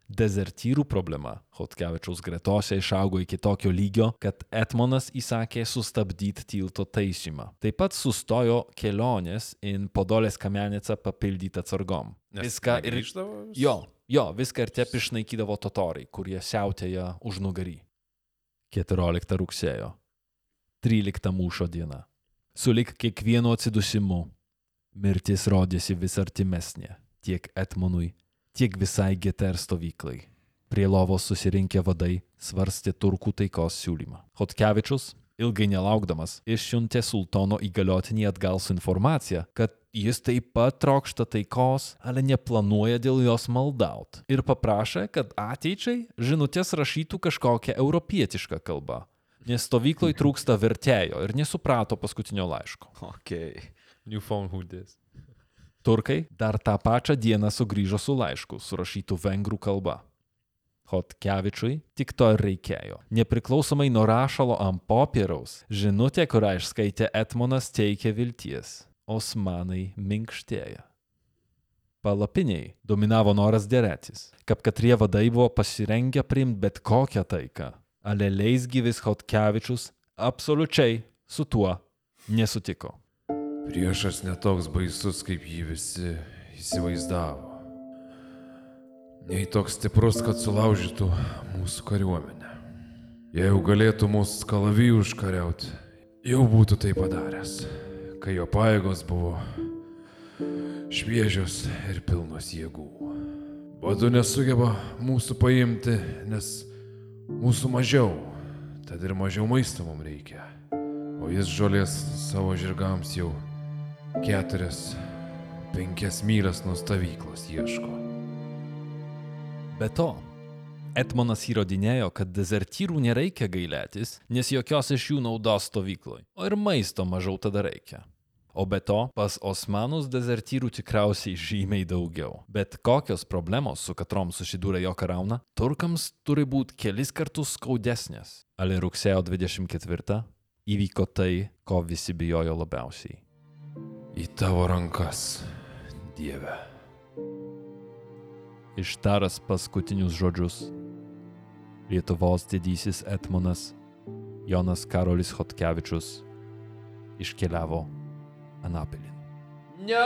Dezertyrų problema Hotkevičiaus gretose išaugo iki tokio lygio, kad Etmonas įsakė sustabdyti tilto taisymą. Taip pat sustojo kelionės į Podolės kamenicą papildyti atsargom. Viską ir... Jo, jo, viską ir tep išnaikydavo totorai, kurie siautėja už nugarį. 14 rugsėjo. 13 mūšio diena. Sulik kiekvienu atsidusimu. Mirtis rodėsi vis artimesnė tiek Etmonui, tiek visai GTR stovyklai. Prie lovos susirinkę vadai svarstė turkų taikos siūlymą. Hotkevičius, ilgai nelaukdamas, išsiuntė sultono įgaliotinį atgal su informacija, kad jis taip pat trokšta taikos, ale neplanuoja dėl jos maldaut. Ir paprašė, kad ateičiai žinutės rašytų kažkokią europietišką kalbą. Nes stovykloj trūksta vertėjo ir nesuprato paskutinio laiško. Okay. New phone who this? Turkai dar tą pačią dieną sugrįžo su laišku, surašytu vengrų kalba. Hotkevičiui tik to ir reikėjo. Nepriklausomai nuo rašalo ant popieriaus, žinutė, kurią išskaitė Etmonas, teikė vilties. Osmanai minkštėja. Palapiniai dominavo noras dėrėtis, kad katrie vadai buvo pasirengę priimti bet kokią taiką. Ale leisgyvis Hotkevičius absoliučiai su tuo nesutiko. Priešas netoks baisus, kaip jį visi įsivaizdavo. Nei toks stiprus, kad sulaužytų mūsų kariuomenę. Jeigu galėtų mūsų kalavijų užkariauti, jau būtų tai padaręs, kai jo paėgos buvo šviežios ir pilnos jėgų. Badu nesugeba mūsų paimti, nes mūsų mažiau, tad ir mažiau maisto mums reikia. O jis žolės savo žirgams jau keturias, penkias mylias nuo stovyklos ieško. Be to, Etmonas įrodinėjo, kad dezertyrų nereikia gailėtis, nes jokios iš jų naudos stovykloj, o ir maisto mažiau tada reikia. O be to, pas Osmanus dezertyrų tikriausiai žymiai daugiau. Bet kokios problemos, su katrom susidūrė jo karauna, turkams turi būti kelis kartus skaudesnės. Ale rugsėjo 24 įvyko tai, ko visi bijojo labiausiai. Į tavo rankas, Dieve. Ištaras paskutinius žodžius, Lietuvos didysis Etmonas Jonas Karolis Hotkevičius iškeliavo Anapilin. No!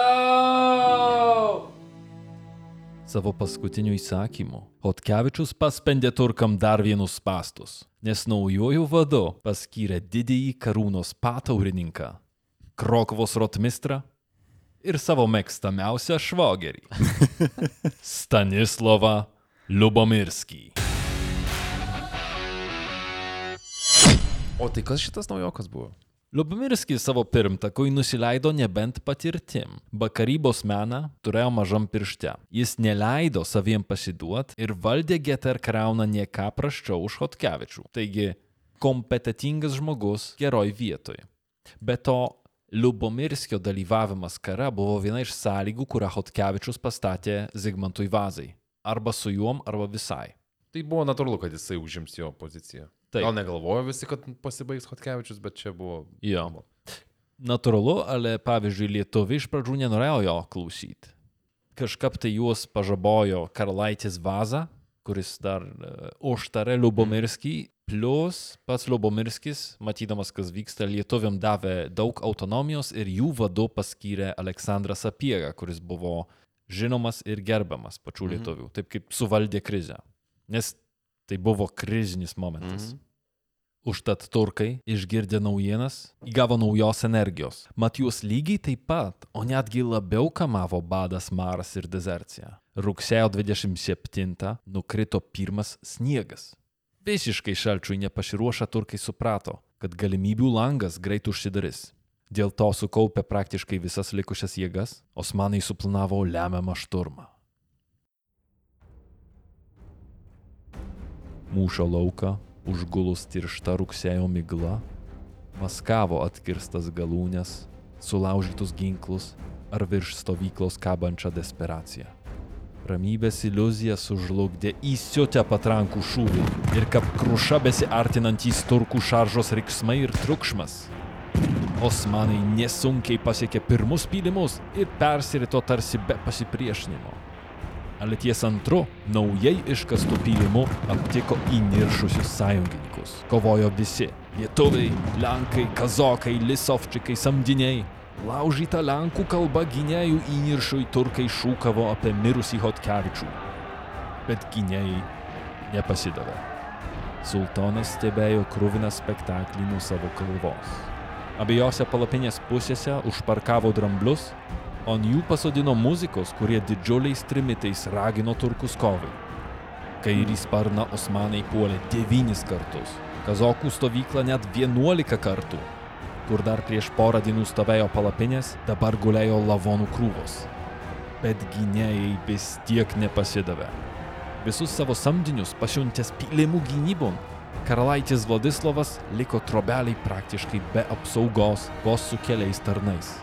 Savo paskutiniu įsakymu Hotkevičius paspendė turkam dar vienus pastus, nes naujojų vadu paskyrė didįjį karūnos pataurininką, Krokovos rotmistrą ir savo mėgstamiausią švogerį - Stanislovą Lubomirskį. O tai kas šitas naujokas buvo? Lubomirskis savo pirmtakui nusileido nebent patirtim. Bakarybos meną turėjo mažam piršte. Jis neleido saviem pasiduot ir valdė GTR krauną nie ką praščiau už Hotkevičių. Taigi, kompetitingas žmogus geroj vietoj. Be to, Lubomirskio dalyvavimas kare buvo viena iš sąlygų, kurią Hotkevičius pastatė Zigmantui Vazai. Arba su juom, arba visai. Tai buvo natūralu, kad jisai užims jo poziciją. Taip. Gal negalvojo visi, kad pasibaigs Hotkevičius, bet čia buvo... Jo. Natūralu, ale pavyzdžiui, lietuviai iš pradžių nenorėjo jo klausyti. Kažkap tai juos pažabojo Karlaitis Vaza, kuris dar užtarė Lubomirskį, plus pats Lubomirskis, matydamas, kas vyksta, lietuviam davė daug autonomijos ir jų vadu paskyrė Aleksandrą Sapiegą, kuris buvo žinomas ir gerbiamas pačių lietuvių, taip kaip suvaldė krizę. Nes tai buvo krizinis momentas. Mhm. Užtat turkai, išgirdę naujienas, įgavo naujos energijos. Mat juos lygiai taip pat, o netgi labiau kamavo badas, maras ir dezercija. Rugsėjo 27 nukrito pirmas sniegas. Visiškai šalčiui nepasiruošę turkai suprato, kad galimybių langas greit užsidarys. Dėl to sukaupę praktiškai visas likusias jėgas, osmanai suplanavo lemiamą šturmą. Mūšio lauką užgulus tiršta rugsėjo migla, maskavo atkirstas galūnės, sulaužytus ginklus ar virš stovyklos kabančią desperaciją. Ramybės iliuzija sužlugdė įsiutę patrankų šūvį ir kaip kruša besiartinantys turkų šaržos riksmai ir triukšmas. Osmanai nesunkiai pasiekė pirmus pylimus ir persirito tarsi be pasipriešinimo. Ale ties antru, naujai iškastu pylimu aptiko įniršusius sąjungininkus. Kovojo visi - lietuviai, lenkai, kazokai, lisovčikai, samdiniai. Laužyta lenkų kalba gynėjų įniršui turkai šūkavo apie mirusį Hotkevičių. Bet gynėjai nepasidavė. Sultonas stebėjo krūviną spektaklį nuo savo kalvos. Abiejose palapinės pusėse užparkavo dramblius, o ant jų pasodino muzikos, kurie didžiuliais trimitais ragino turkus kovai. Kairį sparną osmanai puolė devynis kartus, kazokų stovyklą net vienuolika kartų. Kur dar prieš porą dienų stovėjo palapinės, dabar gulėjo lavonų krūvos. Bet gynėjai vis tiek nepasidavė. Visus savo samdinius pasiuntęs pylimų gynybon, karalaitis Vladislavas liko trobeliai praktiškai be apsaugos, vos su keliais tarnais.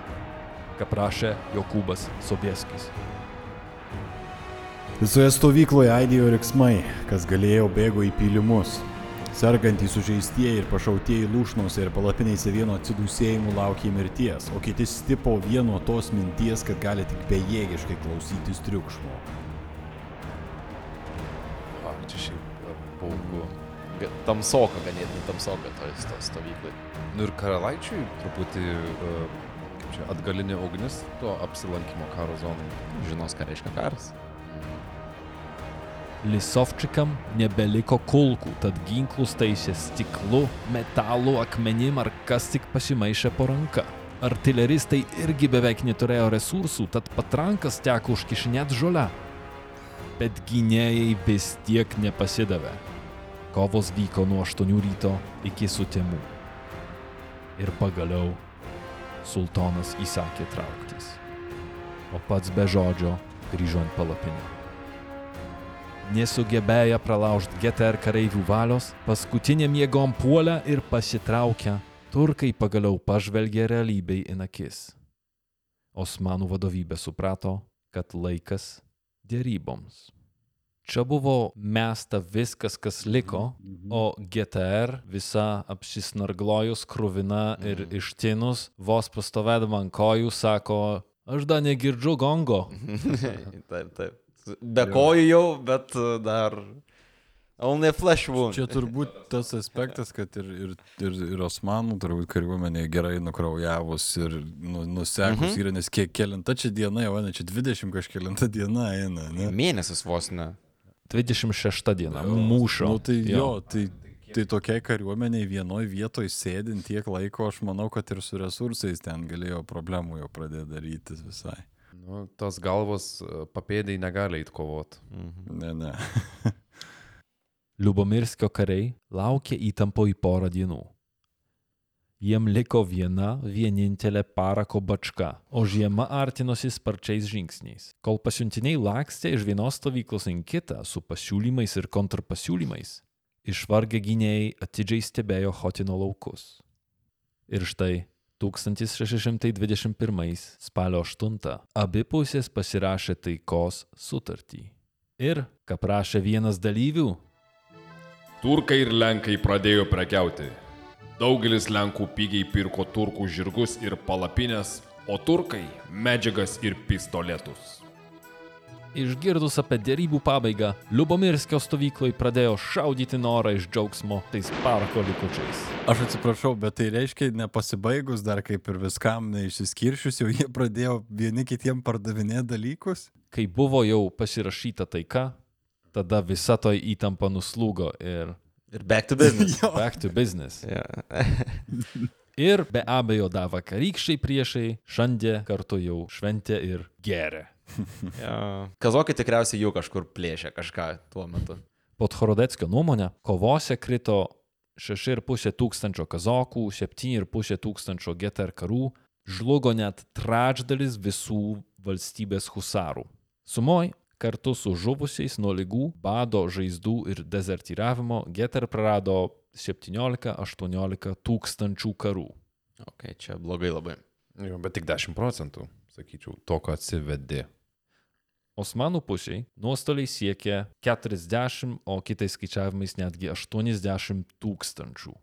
Ką prašė Jokūbas Sobieskis. Visoje stovykloje aidėjo riksmai, kas galėjo bėgo į pylimus. Sergantys sužeistieji ir pašautieji lūšnose ir palapinėse vieno atsidūsėjimų laukė mirties, o kiti stipo vieno tos minties, kad gali tik bejėgiškai klausytis triukšmo. A, čia šiaip e, baugu. Tamsoka ganėtinai tamsoka toj sto- stovyklai. Nu ir karalaičiui truputį, kaip čia, atgalinė ugnis to apsilankimo karo zonai. Žinos, ką reiškia karas. Lisovčikam nebeliko kulkų, tad ginklus taisė stiklu, metalu, akmenim ar kas tik pasimaišė po ranka. Artileristai irgi beveik neturėjo resursų, tad patrankas teko užkišinėti žolę. Bet gynėjai vis tiek nepasidavė. Kovos vyko nuo 8 ryto iki sutemų. Ir pagaliau sultonas įsakė trauktis. O pats be žodžio grįžo ant palapinę. Nesugebėję pralaužti GTR kareivių valios, paskutinėm jėgom puolę ir pasitraukę, turkai pagaliau pažvelgė realybei į akis. Osmanų vadovybė suprato, kad laikas dėryboms. Čia buvo mesta viskas, kas liko, o GTR visa apsisnarglojus krūvina ir ištinus, vos pastovėdama ant kojų, sako, aš dar negirdžiu gongo. taip, taip. Be kojų jau, bet uh, dar. Only flesh wound. Čia turbūt tas aspektas, kad ir, ir, ir, ir Osmanų turbūt kariuomenė gerai nukraujavus ir nu, nusekus mhm. yra, nes kiek kelinta čia diena, jau eina, čia 20 kažkelinta diena eina. Ne? Mėnesis vos ne. 26 diena mūšio. Nu, tai jo, tai, tai tokiai kariuomeniai vienoje vietoje sėdint tiek laiko, aš manau, kad ir su resursais ten galėjo problemų jau pradėti darytis visai. Nu, tas galvos e, papėdai negali eiti kovot. Ne, ne. Liubomirskio kariai laukė įtampo į porą dienų. Jiem liko viena vienintelė parako bačka, o žiema artinosi sparčiais žingsniais. Kol pasiuntiniai lakstė iš vienos stovyklos į kitą su pasiūlymais ir kontrpasiūlymais, išvargę gynėjai atidžiai stebėjo Hotino laukus. Ir štai 1621 spalio 8 abi pusės pasirašė taikos sutartį. Ir, ką prašė vienas dalyvių, Turkai ir Lenkai pradėjo prekiauti. Daugelis Lenkų pigiai pirko turkų žirgus ir palapinės, o turkai - medžiagas ir pistoletus. Išgirdus apie dėrybų pabaigą, Liubomirskio stovykloj pradėjo šaudyti norą iš džiaugsmo tais parako likučiais. Aš atsiprašau, bet tai reiškia, nepasibaigus dar kaip ir viskam neišsiskiršius, jau jie pradėjo vieni kitiem pardavinėti dalykus. Kai buvo jau pasirašyta taika, tada visa to įtampa nuslūgo ir Ir back to business. back to business. Ir be abejo da vakarykščiai priešai šiandien kartu jau šventė ir gerė. Yeah. Kazokai tikriausiai jau kažkur plėšė kažką tuo metu. Podhorodetskio nuomonė, kovose krito 6,5 tūkstančio kazokų, 7,5 tūkstančio getar karų, žlugo net trečdalis visų valstybės husarų. Sumoj, kartu su žuvusiais nuo lygų, bado, žaizdų ir dezertyravimo, getar prarado 17-18 tūkstančių karų. Ok, čia blogai labai. Jo, bet tik 10 procentų, sakyčiau, to, ką atsivedė. Osmanų pusiai nuostoliai siekia 40, o kitais skaičiavimais netgi 80 tūkstančių.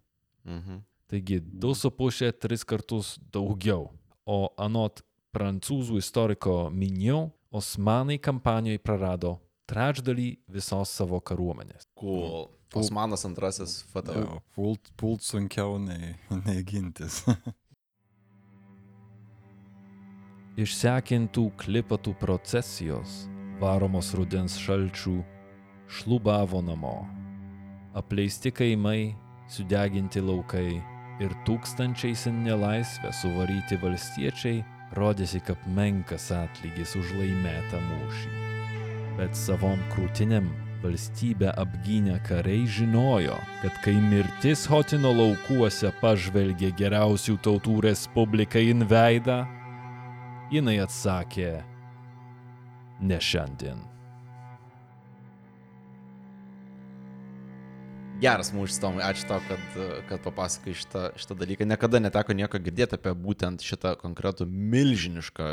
Mhm. Taigi 2,5-3 kartus daugiau. O anot prancūzų istoriko Minio, Osmanai kampanijoje prarado trečdalį visos savo kariuomenės. Cool. Osmanas antrasis FTV. Jo, Pult, pult sunkiau nei, nei gintis. Išsekintų klipatų procesijos, varomos rudens šalčių, šlubavo namo. Apleisti kaimai, sudeginti laukai ir tūkstančiais į nelaisvę suvaryti valstiečiai rodėsi kaip menkas atlygis už laimėtą mūšį. Bet savom krūtinėm valstybę apgynę kariai žinojo, kad kai mirtis Hotino laukuose pažvelgė geriausių tautų respublikai in veidą, jinai atsakė, ne šiandien. Geras mūšis, Tomai, ačiū tau, kad, kad papasakai šitą, šitą dalyką. Niekada neteko nieko girdėti apie būtent šitą konkretų milžinišką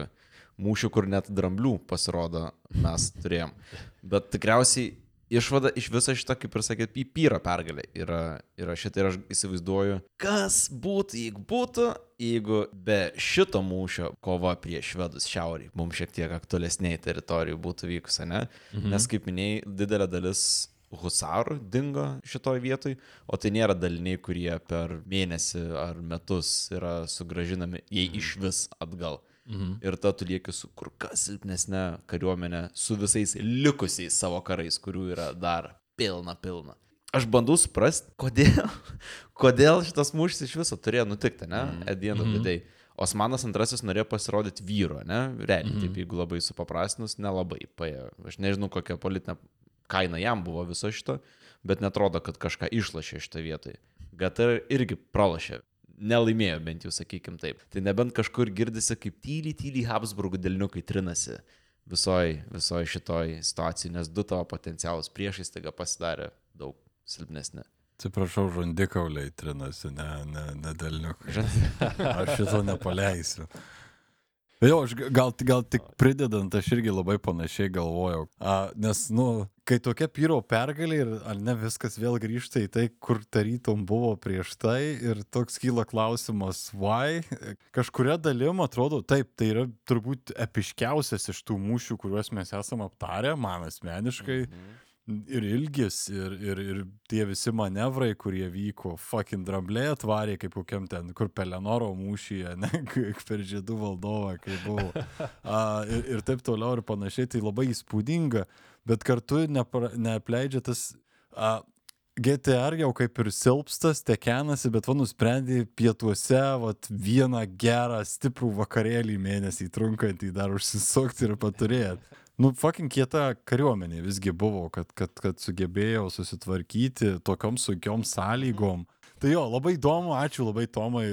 mūšį, kur net dramblių pasirodo mes turėjom. Bet tikriausiai išvada iš viso šito, kaip ir sakėt, pypyro pergalė yra, yra šitą ir aš įsivaizduoju, kas būtų, jeigu būtų, jeigu be šito mūšio kova prieš švedus šiauriai, mums šiek tiek aktualesniai teritorijų būtų vykusi, ne? Mhm. Nes kaip minėjai, didelė dalis husarų dingo šitoj vietoj, o tai nėra daliniai, kurie per mėnesį ar metus yra sugražinami, jei iš vis atgal. Mhm. Ir tada tu lieki su kur kas silpnesnė kariuomenė, su visais likusiais savo karais, kurių yra dar pilna, pilna. Aš bandau suprasti, kodėl, kodėl šitas mūšis iš viso turėjo nutikti, ne? Mm. Edienų vidai. Osmanas antrasis norėjo pasirodyti vyru, ne? Realiai, Mhm. taip, jeigu labai supaprastinus, nelabai paėjo. Aš nežinau, kokia politinė kaina jam buvo viso šito, bet netrodo, kad kažką išlašė šitą vietą. GTR irgi pralašė. Nelaimėjo bent jau, sakykim taip. Tai nebent kažkur girdisi, kaip tyliai, tyliai Habsburgų dėlniukai trinasi visoji visoj šitoj situacijai, nes du tavo potencialus priešai staiga pasidarė daug silpnesni. Atsiprašau, žandikauliai trinasi, ne, ne, ne delniukai. Aš šito nepaleisiu. Jo, aš gal, gal tik pridedant, aš irgi labai panašiai galvojau. A, nes, nu, kai tokia pyro pergalė ir ar ne viskas vėl grįžta į tai, kur tarytum buvo prieš tai ir toks kyla klausimas, why? Kažkuria dalim atrodo, taip, tai yra turbūt epiškiausias iš tų mūšių, kuriuos mes esame aptarę, man asmeniškai. Ir ilgis, ir, ir, ir tie visi manevrai, kurie vyko, fucking dramblė atvarė, kaip kokiam ten, kur Pelenoro mūšyje, ne, kaip per žiedų valdovą, kai buvo. A, ir, ir taip toliau ir panašiai, tai labai įspūdinga, bet kartu nepra, neapleidžia tas... A, GTR jau kaip ir silpstas, tekenasi, bet va nusprendė pietuose vat, vieną gerą, stiprų vakarėlį mėnesį trunkantį dar užsisukti ir paturėti. Nu, fucking kieta kariuomenė visgi buvo, kad, kad, kad sugebėjo susitvarkyti tokiom sunkiom sąlygom. Tai jo, labai įdomu, ačiū labai Tomai,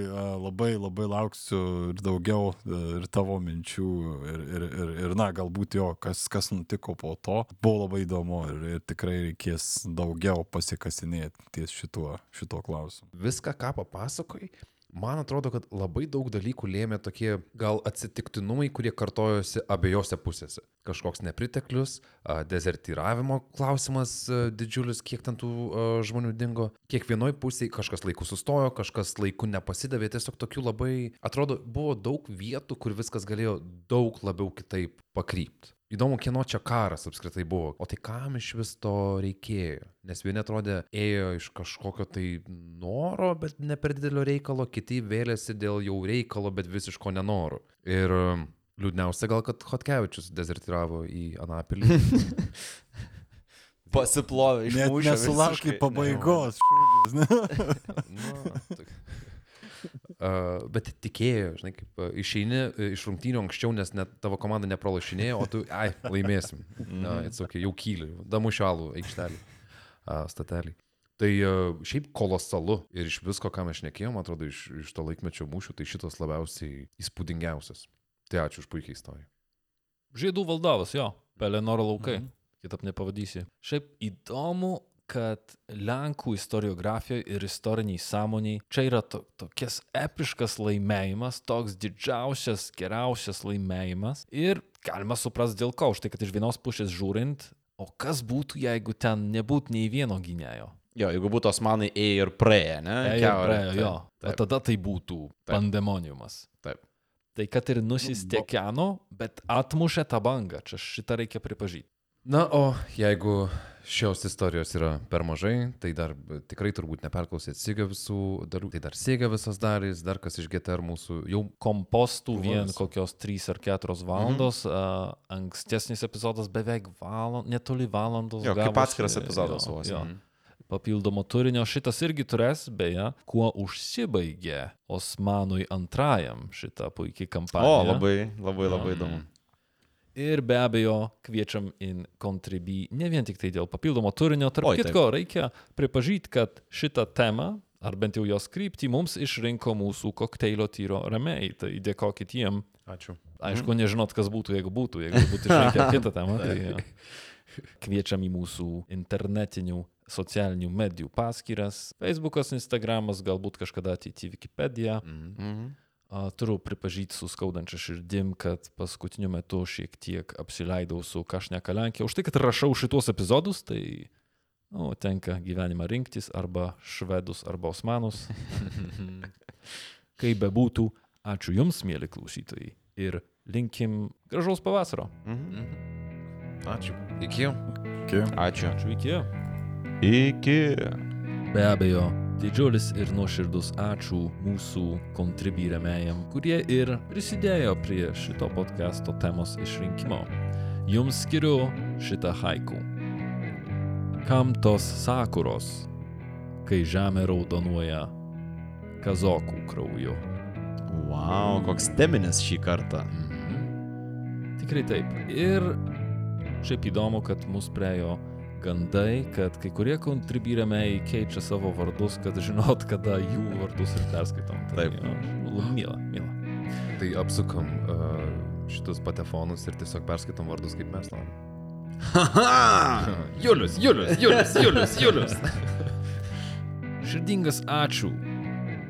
labai labai lauksiu ir daugiau ir tavo minčių ir, ir, ir, ir na, galbūt jo, kas, kas nutiko po to, buvo labai įdomu ir, ir tikrai reikės daugiau pasikasinėti ties šituo, šituo klausimu. viską, ką papasakoji, man atrodo, kad labai daug dalykų lėmė tokie gal atsitiktinumai, kurie kartojosi abiejose pusėse. Kažkoks nepriteklius, a, dezertyravimo klausimas didžiulis, kiek ten tų žmonių dingo. Kiekvienoj pusėje kažkas laiku sustojo, kažkas laiku nepasidavė, tiesiog tokių labai, atrodo, buvo daug vietų, kur viskas galėjo daug labiau kitaip pakrypti. Įdomu, kieno čia karas apskritai buvo. O tai kam iš vis to reikėjo? Nes vieni atrodė ėjo iš kažkokio tai noro, bet ne per didelio reikalo, kiti vėlėsi dėl jau reikalo, bet visiško nenoro. Ir um, liūdniausia gal, kad Hotkevičius dezertyravo į Anapilį. Pasiplovė iš nesulaukai visiškai. pabaigos. šūdis, ne? nu, tok- Uh, bet tikėjo, žinai, kaip uh, išeini iš rungtynių anksčiau, nes net tavo komanda nepralašinėjo, o tu, ai, laimėsim. Na, uh, okay, jau kyli, damušalų aikštelį, statelį. Tai šiaip kolosalu ir iš visko, ką mes šnekėjom, atrodo, iš, iš to laikmečio mūšių, tai šitas labiausiai įspūdingiausias. Tai ačiū už puikiai istoriją. Žiedų valdovas, jo, Pelenoro laukai. Mhm. Mhm. Kitaip nepavadysi. Šiaip įdomu, kad Lenkų istoriografijoje ir istoriniai sąmoniai čia yra to, tokias epiškas laimėjimas, toks didžiausias, geriausias laimėjimas. Ir galima suprasti dėl ko, už tai, kad iš vienos pusės žiūrint, o kas būtų, jeigu ten nebūtų nei vieno gynėjo. Jo, jeigu būtų osmanai ėjo ir praėję, ne? Ėjo ir Kiaurę, praėjo, taip, jo. O Taip, tada tai būtų Taip. pandemoniumas. taip. Tai kad ir nusistekeno, bet atmušė tą bangą, čia šitą reikia pripažinti. Na, o jeigu šios istorijos yra per mažai, tai dar tikrai turbūt neperklausėt Siga visų dalių, tai dar Siga visas dalys, dar kas iš GTR mūsų jau kompostų vien Valandas. kokios 3 ar 4 valandos, mhm. uh, ankstesnis epizodas beveik valandos, netoli valandos. Jo, kaip gavosi, atskiras epizodas vos, mhm. Papildomo turinio šitas irgi turės, beje, kuo užsibaigė Osmanui antrajam šitą puikiai O, kampaniją. labai, labai, labai įdomu. Ir be abejo, kviečiam in contribui ne vien tik tai dėl papildomo turinio, tarp Oi, taip. kitko, reikia pripažyti, kad šitą temą, ar bent jau jos kryptį, mums išrinko mūsų kokteilio tyro ramiai. Tai dėkokit jiem. Ačiū. Aišku, nežinot, kas būtų, jeigu būtų, jeigu būtų išrinkę kitą temą. Tai jo. kviečiam į mūsų internetinių socialinių medijų paskyras. Facebookas, Instagramas, galbūt kažkada ateityje Wikipedia. Mhm. A, Turiu pripažyti su skaudančia širdim, kad paskutiniu metu šiek tiek apsileidau su Kašneka Lenkija. Už tai, kad rašau šitos epizodus, tai nu, tenka gyvenimą rinktis arba švedus, arba osmanus. Kaip bebūtų, ačiū Jums, mėly klausytojai. Ir linkim gražaus pavasaro. Mhm. Ačiū. Iki. Iki. Ačiū. Ačiū iki. Iki. Be abejo, didžiulis ir nuoširdus ačiū mūsų kontribį remėjam, kurie ir prisidėjo prie šito podcasto temos išrinkimo. Jums skiriu šitą haiku. Kam tos sakuros, kai žemė raudonuoja kazokų krauju? Wow, koks teminis šį kartą. Tikrai taip. Ir šiaip įdomu, kad mus priejo gandai, kad kai kurie kontribyrėmiai keičia savo vardus, kad žinot, kada jų vardus ir perskaitom. Tai, Taip. jo, nu, Mila, mila. Tai apsukam uh, šitus patefonus ir tiesiog perskaitom vardus, kaip mes norim. Julius, Julius, Julius, Julius, Julius. Širdingas ačiū.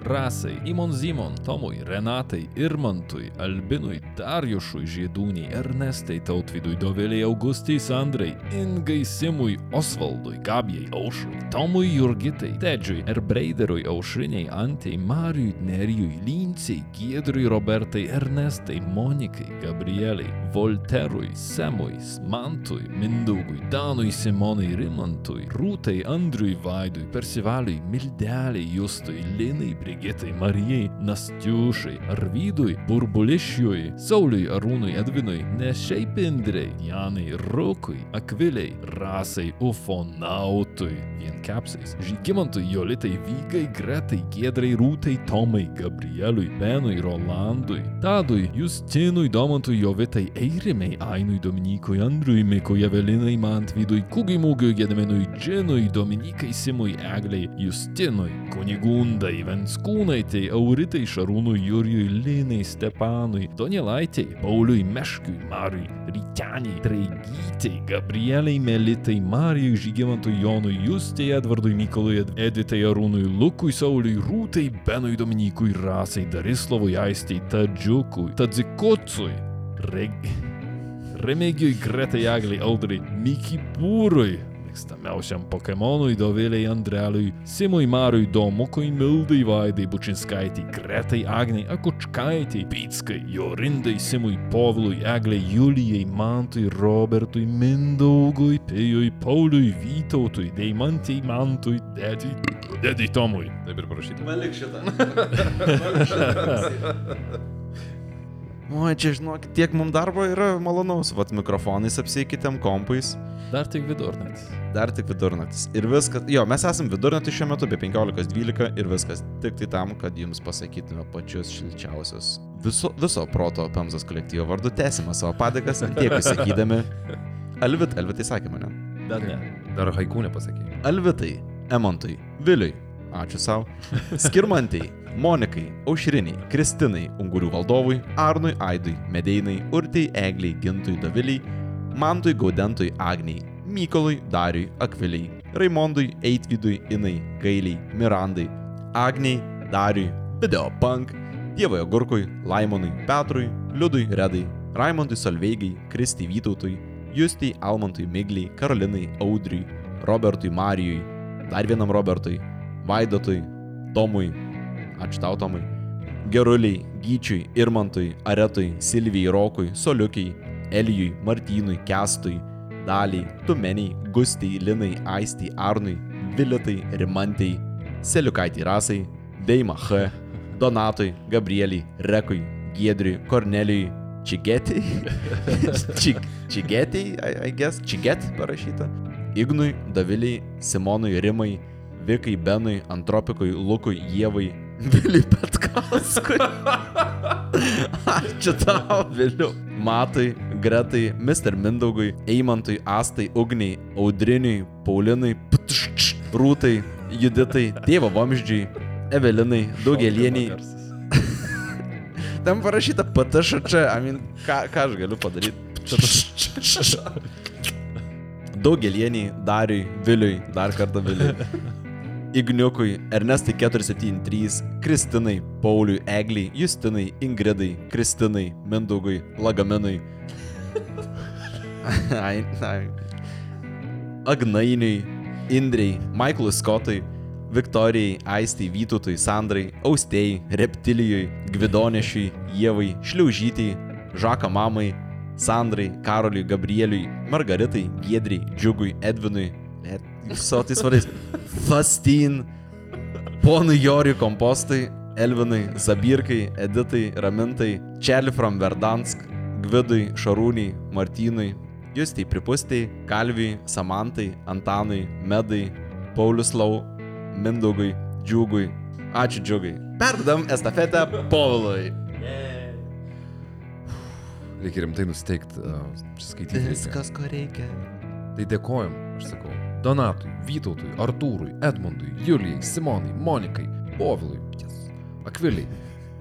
Rasai, Imon Zimon, Tomui, Renatai, Irmantui, Albinui, Darjušui, Žiedūniai, Ernestai, Tautvidui, Dovėliai, Augustai, Sandrai, Ingai, Simui, Osvaldui, Gabijai, Aušrui, Tomui, Jurgitai, Tedžiui, Erbreiderui, Aušriniai, Antei, Marijui, Nerijui, Lynciai, Giedrui, Robertai, Ernestai, Monikai, Gabrieliai, Volterui, Semui, Mantui, Mindaugui, Danui, Simonai, Rimantui, Rūtai, Andriui, Vaidui, Persivaliui, Mildeliai, Justui, Linai, Brigitai, Marijai, Nastiušai, Arvydui, Burbulišiui, Sauliui, Arūnui, Edvinui, Nešiai Pindrei, Janai, Rukui, Akviliai, Rasai, Ufonautui, Vienkepsais, Žygimantui, Jolitai, Vygai, Gretai, Giedrai, Rūtai, Tomai, Gabrieliui, Benui, Rolandui, Tadui, Justinui, Domantui, Jovitai, Eirimei, Ainui, Dominikui, Andriui, Mikui, Evelinai, Mantvydui, Kugai Mūgiui, Gedaminui, Džinui, Dominikai, Simui, Egliai, Justinui, Kunigundai, Venskūnai, tai Auritai, Šarūnui, Jurijui, Linai, Stepanui, Donielaitai, Pauliui, Meškiui, Mariui, Ryteniai, Traigytei, Gabrieliai, Melitai, Marijai, Žygimantui, Jonui, Justei, Edvardui, Mykolui, Ed- Editai, Arūnui, Lukui, Sauliui, Rūtai, Benui, Dominikui, Rasai, Darislavui, Aistei, Tadžiukui, Tadzikutsui, Reg... Remegiui, Gretai, Agliai, Audrai, Mikipūrui, mėgstamiausiam Pokemonui, Dovėliai, Andreliui, Simui, Marui, Domukui, Mildai, Vaidai, Bučinskaitai, Gretai, Agnai, Akučkaitai, Pitskai, Jorindai, Simui, Povilui, Egliai, Julijai, Mantui, Robertui, Mindaugui, Pėjui, Pauliui, Vytautui, Deimantei, Mantui, Dedui, Dedui Tomui. Taip ir parašyti. Palik šitą. O, čia žinok, tiek mums darbo yra malonaus. Vat mikrofonais apsikeitėm, kompais. Dar tik vidurnatis. Dar tik vidurnaktis. Ir viskas. Jo, mes esam vidurnatis šiuo metu, be 15.12 ir viskas. Tik tai tam, kad jums pasakytume pačius šilčiausius. Viso, viso proto Pemzas kolektyvo vardu tęsime savo padėkas, tiek sakydami. Alvit, Alvitai sakė mane. Dar ne. Dar haikų nepasakė. Alvitai, Emontui, Viliui, ačiū savo, Skirmantai, Monikai, Aušriniai, Kristinai, Ungurių valdovui, Arnui, Aidui, Medeinai, Urtei, Egliai, Gintui, Daviliai, Mantui, Gaudentui, Agniai, Mykolui, Dariui, Akviliai, Raimondui, Eitvidui, Inai, Gailiai, Mirandai, Agniai, Dariui, Videopunk, Dievojo Gurkui, Laimonui, Petrui, Liudui, Redai, Raimondui, Solveigai, Kristi Vytautui, Justijai, Almantui, Migliai, Karolinai, Audriui, Robertui, Marijui, dar vienam Robertui, Vaidotui, Tomui, ačiū tau Tomui, Geruliai, Gyčiui, Irmantui, Aretui, Silvijai, Rokui, Soliukiai, Elijui, Martynui, Kestui, Daliai, Tumeniai, Gustijai, Linai, Aistijai, Arnui, Vilitai, Rimantai, Seliukaitį Rasai, Deima H, Donatui, Gabrieliai, Rekui, Giedriui, Kornelijui, Čigetiai, Čig, Čigetiai, I, I guess, Čiget parašyta, Ignui, Daviliai, Simonui, Rimai, Vikai, Benui, Antropikui, Lukui, Ievai, Viliui Petkauskui. Ačiū tau, Viliu. Matai, Gretai, Mr. Mindaugui, Eimantui, Astai, Ugniai, Audriniui, Paulinui, Ptšč, Rūtai, Juditai, Tėvo Vamždžiui, Evelinai, Daugelieniai. Ten parašyta PTŠČ, I mean, ką, ką aš galiu padaryti? Daugelieniai, Dariui, Viliui, dar kartą Viliui. Igniukui, Ernestai 473, Kristinai, Pauliui, Egliai, Justinai, Ingridai, Kristinai, Mindaugui, Lagaminui. ai, ai. Agnainiui, Indrei, Michaelui Scottui, Viktorijai, Aistai, Vytutui, Sandrai, Austėjai, Reptilijui, Gvidonešiui, Ievai, Šliaužytijai, Žaka Mamai, Sandrai, Karoliui, Gabrieliui, Margaritai, Giedriai, Džiugui, Edvinui, Ed- savo tais vardais, Fastin, Ponui Joriui Kompostai, Elvinai, Zabirkai, Editai, Ramintai, Čeli from Verdansk, Gvidui, Šarūnai, Martynui, Justai Pripustai, Kalviui, Samantai, Antanui, Medai, Paulius Lau, Mindaugui, Džiugui. Ačiū Džiugai. Perdam estafetę Povilui. Reikia rimtai nusteikti, uh, skaityti. Viskas, ko reikia. Tai dėkojom, aš sakau. Donatui, Vytautui, Artūrui, Edmundui, Julijai, Simonai, Monikai, Povilui, yes, Akviliai,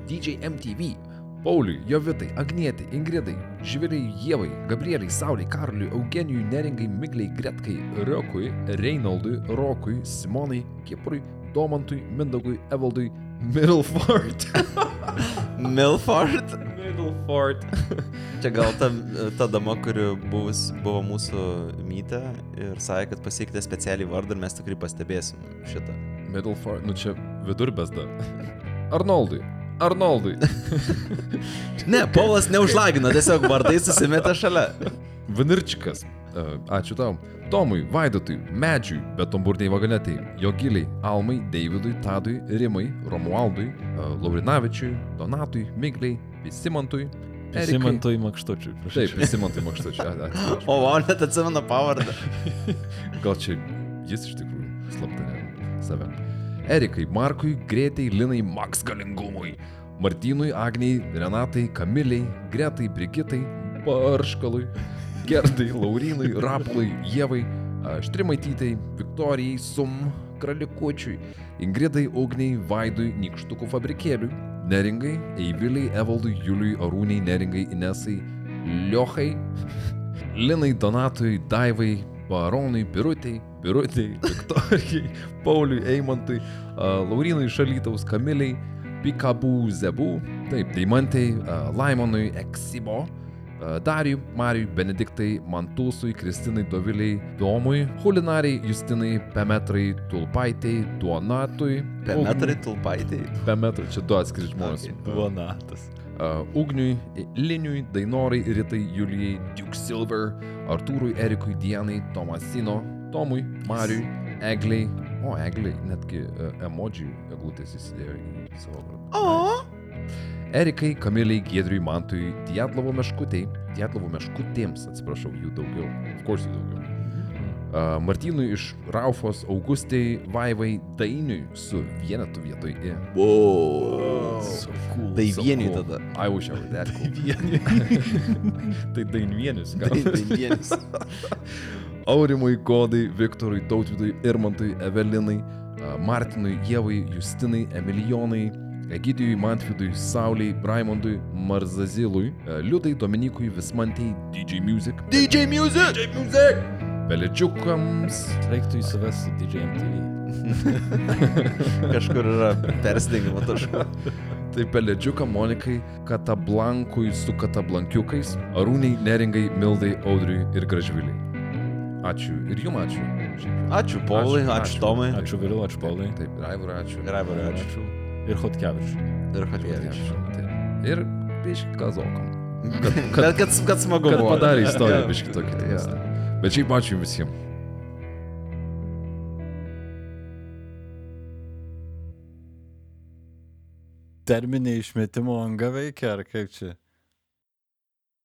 DJ MTV, Pauliui, Jovitai, Agnietai, Ingridai, Žviliai, Jėvai, Gabrieliai, Sauliai, Karliui, Eugenijui, Neringai, Migliai, Gretkai, Riokui, Reinaldui, Rokui, Simonai, Kiprui, Domantui, Mindaugui, Evaldui, Middleford. Milford. Middleford. Čia gal ta, ta dama, kuri buvus, buvo mūsų mytė ir sakė, kad pasikeitė specialiai vardą ir mes tikrai pastebėsim šitą. Middleford, nu čia vidurbės dar. Arnoldui. Arnoldui. Ne, Paulas neužlagino, tiesiog vardai susimetė šalia. Vanirčikas. E, Ačiū tau. Tomui, Vaidotui, Medžiui, Betomburniai Vaganetai, Jogiliai, Almai, Davidui, Tadui, Rimai, Romualdui, e, Laurinavičiui, Donatui, Migliai, Visimantui, Erikai. Simantui Makštučiui. Taip, Visimantui Makštučiui. O, o, net atsimena pavardę. Gal čia jis iš tikrųjų slapta ne save. Erikai, Markui, Greitai, Linai, Max galingumui. Martynui, Agniai, Renatai, Kamiliai, Gretai, Brigitai, Barškalui, Gerdai, Laurinui, Rapului, Jėvai, Štrimaitytai, Viktorijai, Sum, Kralikučiui, Ingridai, Ugniai, Vaidui, Nikštukų fabrikėliui, Neringai, Eiviliai, Evaldui, Juliui, Arūniai, Neringai, Inesai, Liochai, Linai, Donatui, Daivai, Baronui, Birutei, Birutei, Viktorijai, Pauliui, Eimantui, Laurinui, Šalytaus, Kamiliai, Pikabų, Zebų, taip, Deimantai, a, Laimonui, Eksibo, Darijui, Marijui, Benediktai, Mantūsui, Kristinai, Doviliai, Domui, Hulinariai, Justinai, Pemetrai, Tulpaitai, Duonatui, Pemetrai tulpaitai. Pemetrai, čia du atskiri žmonės. Okay. Duonatas. Uh, Ugniui, Liniui, Dainorai, Ritai, Julijai, Duke Silver, Artūrui, Erikui, Dienai, Tomasino, Tomui, Mariui, Egliai, o Egliai, netgi uh, emoji eglutės įsidėjo į savo vardą. O. Erikai, Kamiliai, Giedriui, Mantui, Dietlovo meškutei, Dietlovo meškutėms, atsiprašau, jų daugiau. Of course jų daugiau. Uh, Martynui iš Raufos, Augustai, Vaivai, Dainiui su vienetu vietoj į. Wow. So cool. Tai So vieni cool. tada. I wish I were that cool. tai dainvienis. Tai, tai vienis. Aurimui, Godai, Viktorui, Tautvidui, Irmantui, Evelinai, a, Martinui, Jėvai, Justinai, Emilijonai, Egidijui, Mantvidui, Sauliai, Braimondui, Marzazilui, a, Liudai, Dominikui, Vismantei, DJ Music. DJ Music! DJ Music! Pelėdžiukams. Reiktų įsivesti su DJ MTV. Kažkur yra persidengimo taškų. Tai pelėdžiukam Monikai, Katablankui su Katablankiukais, Arūniai, Neringai, Mildai, Audriui ir Gražviliai. Ačiū ir jum ačiū. Ačiū Paulai, Ačiū, ačiū ačiū. Tomai. Ačiū Viliu, ačiū Paulai. Taip, ir Aivarui ačiū. Ir Aivarui ačiū. Ačiū. Ir Hotkevičiui. Ir Hotkevičiui. Tai. Ir biški kazokam. Kad, kad, kad, kad, kad smagu. Kad padarė istoriją biški tokį. Ja. Bet šiaip ačiū visiems. Terminė išmetimo anga veikia, ar kaip čia?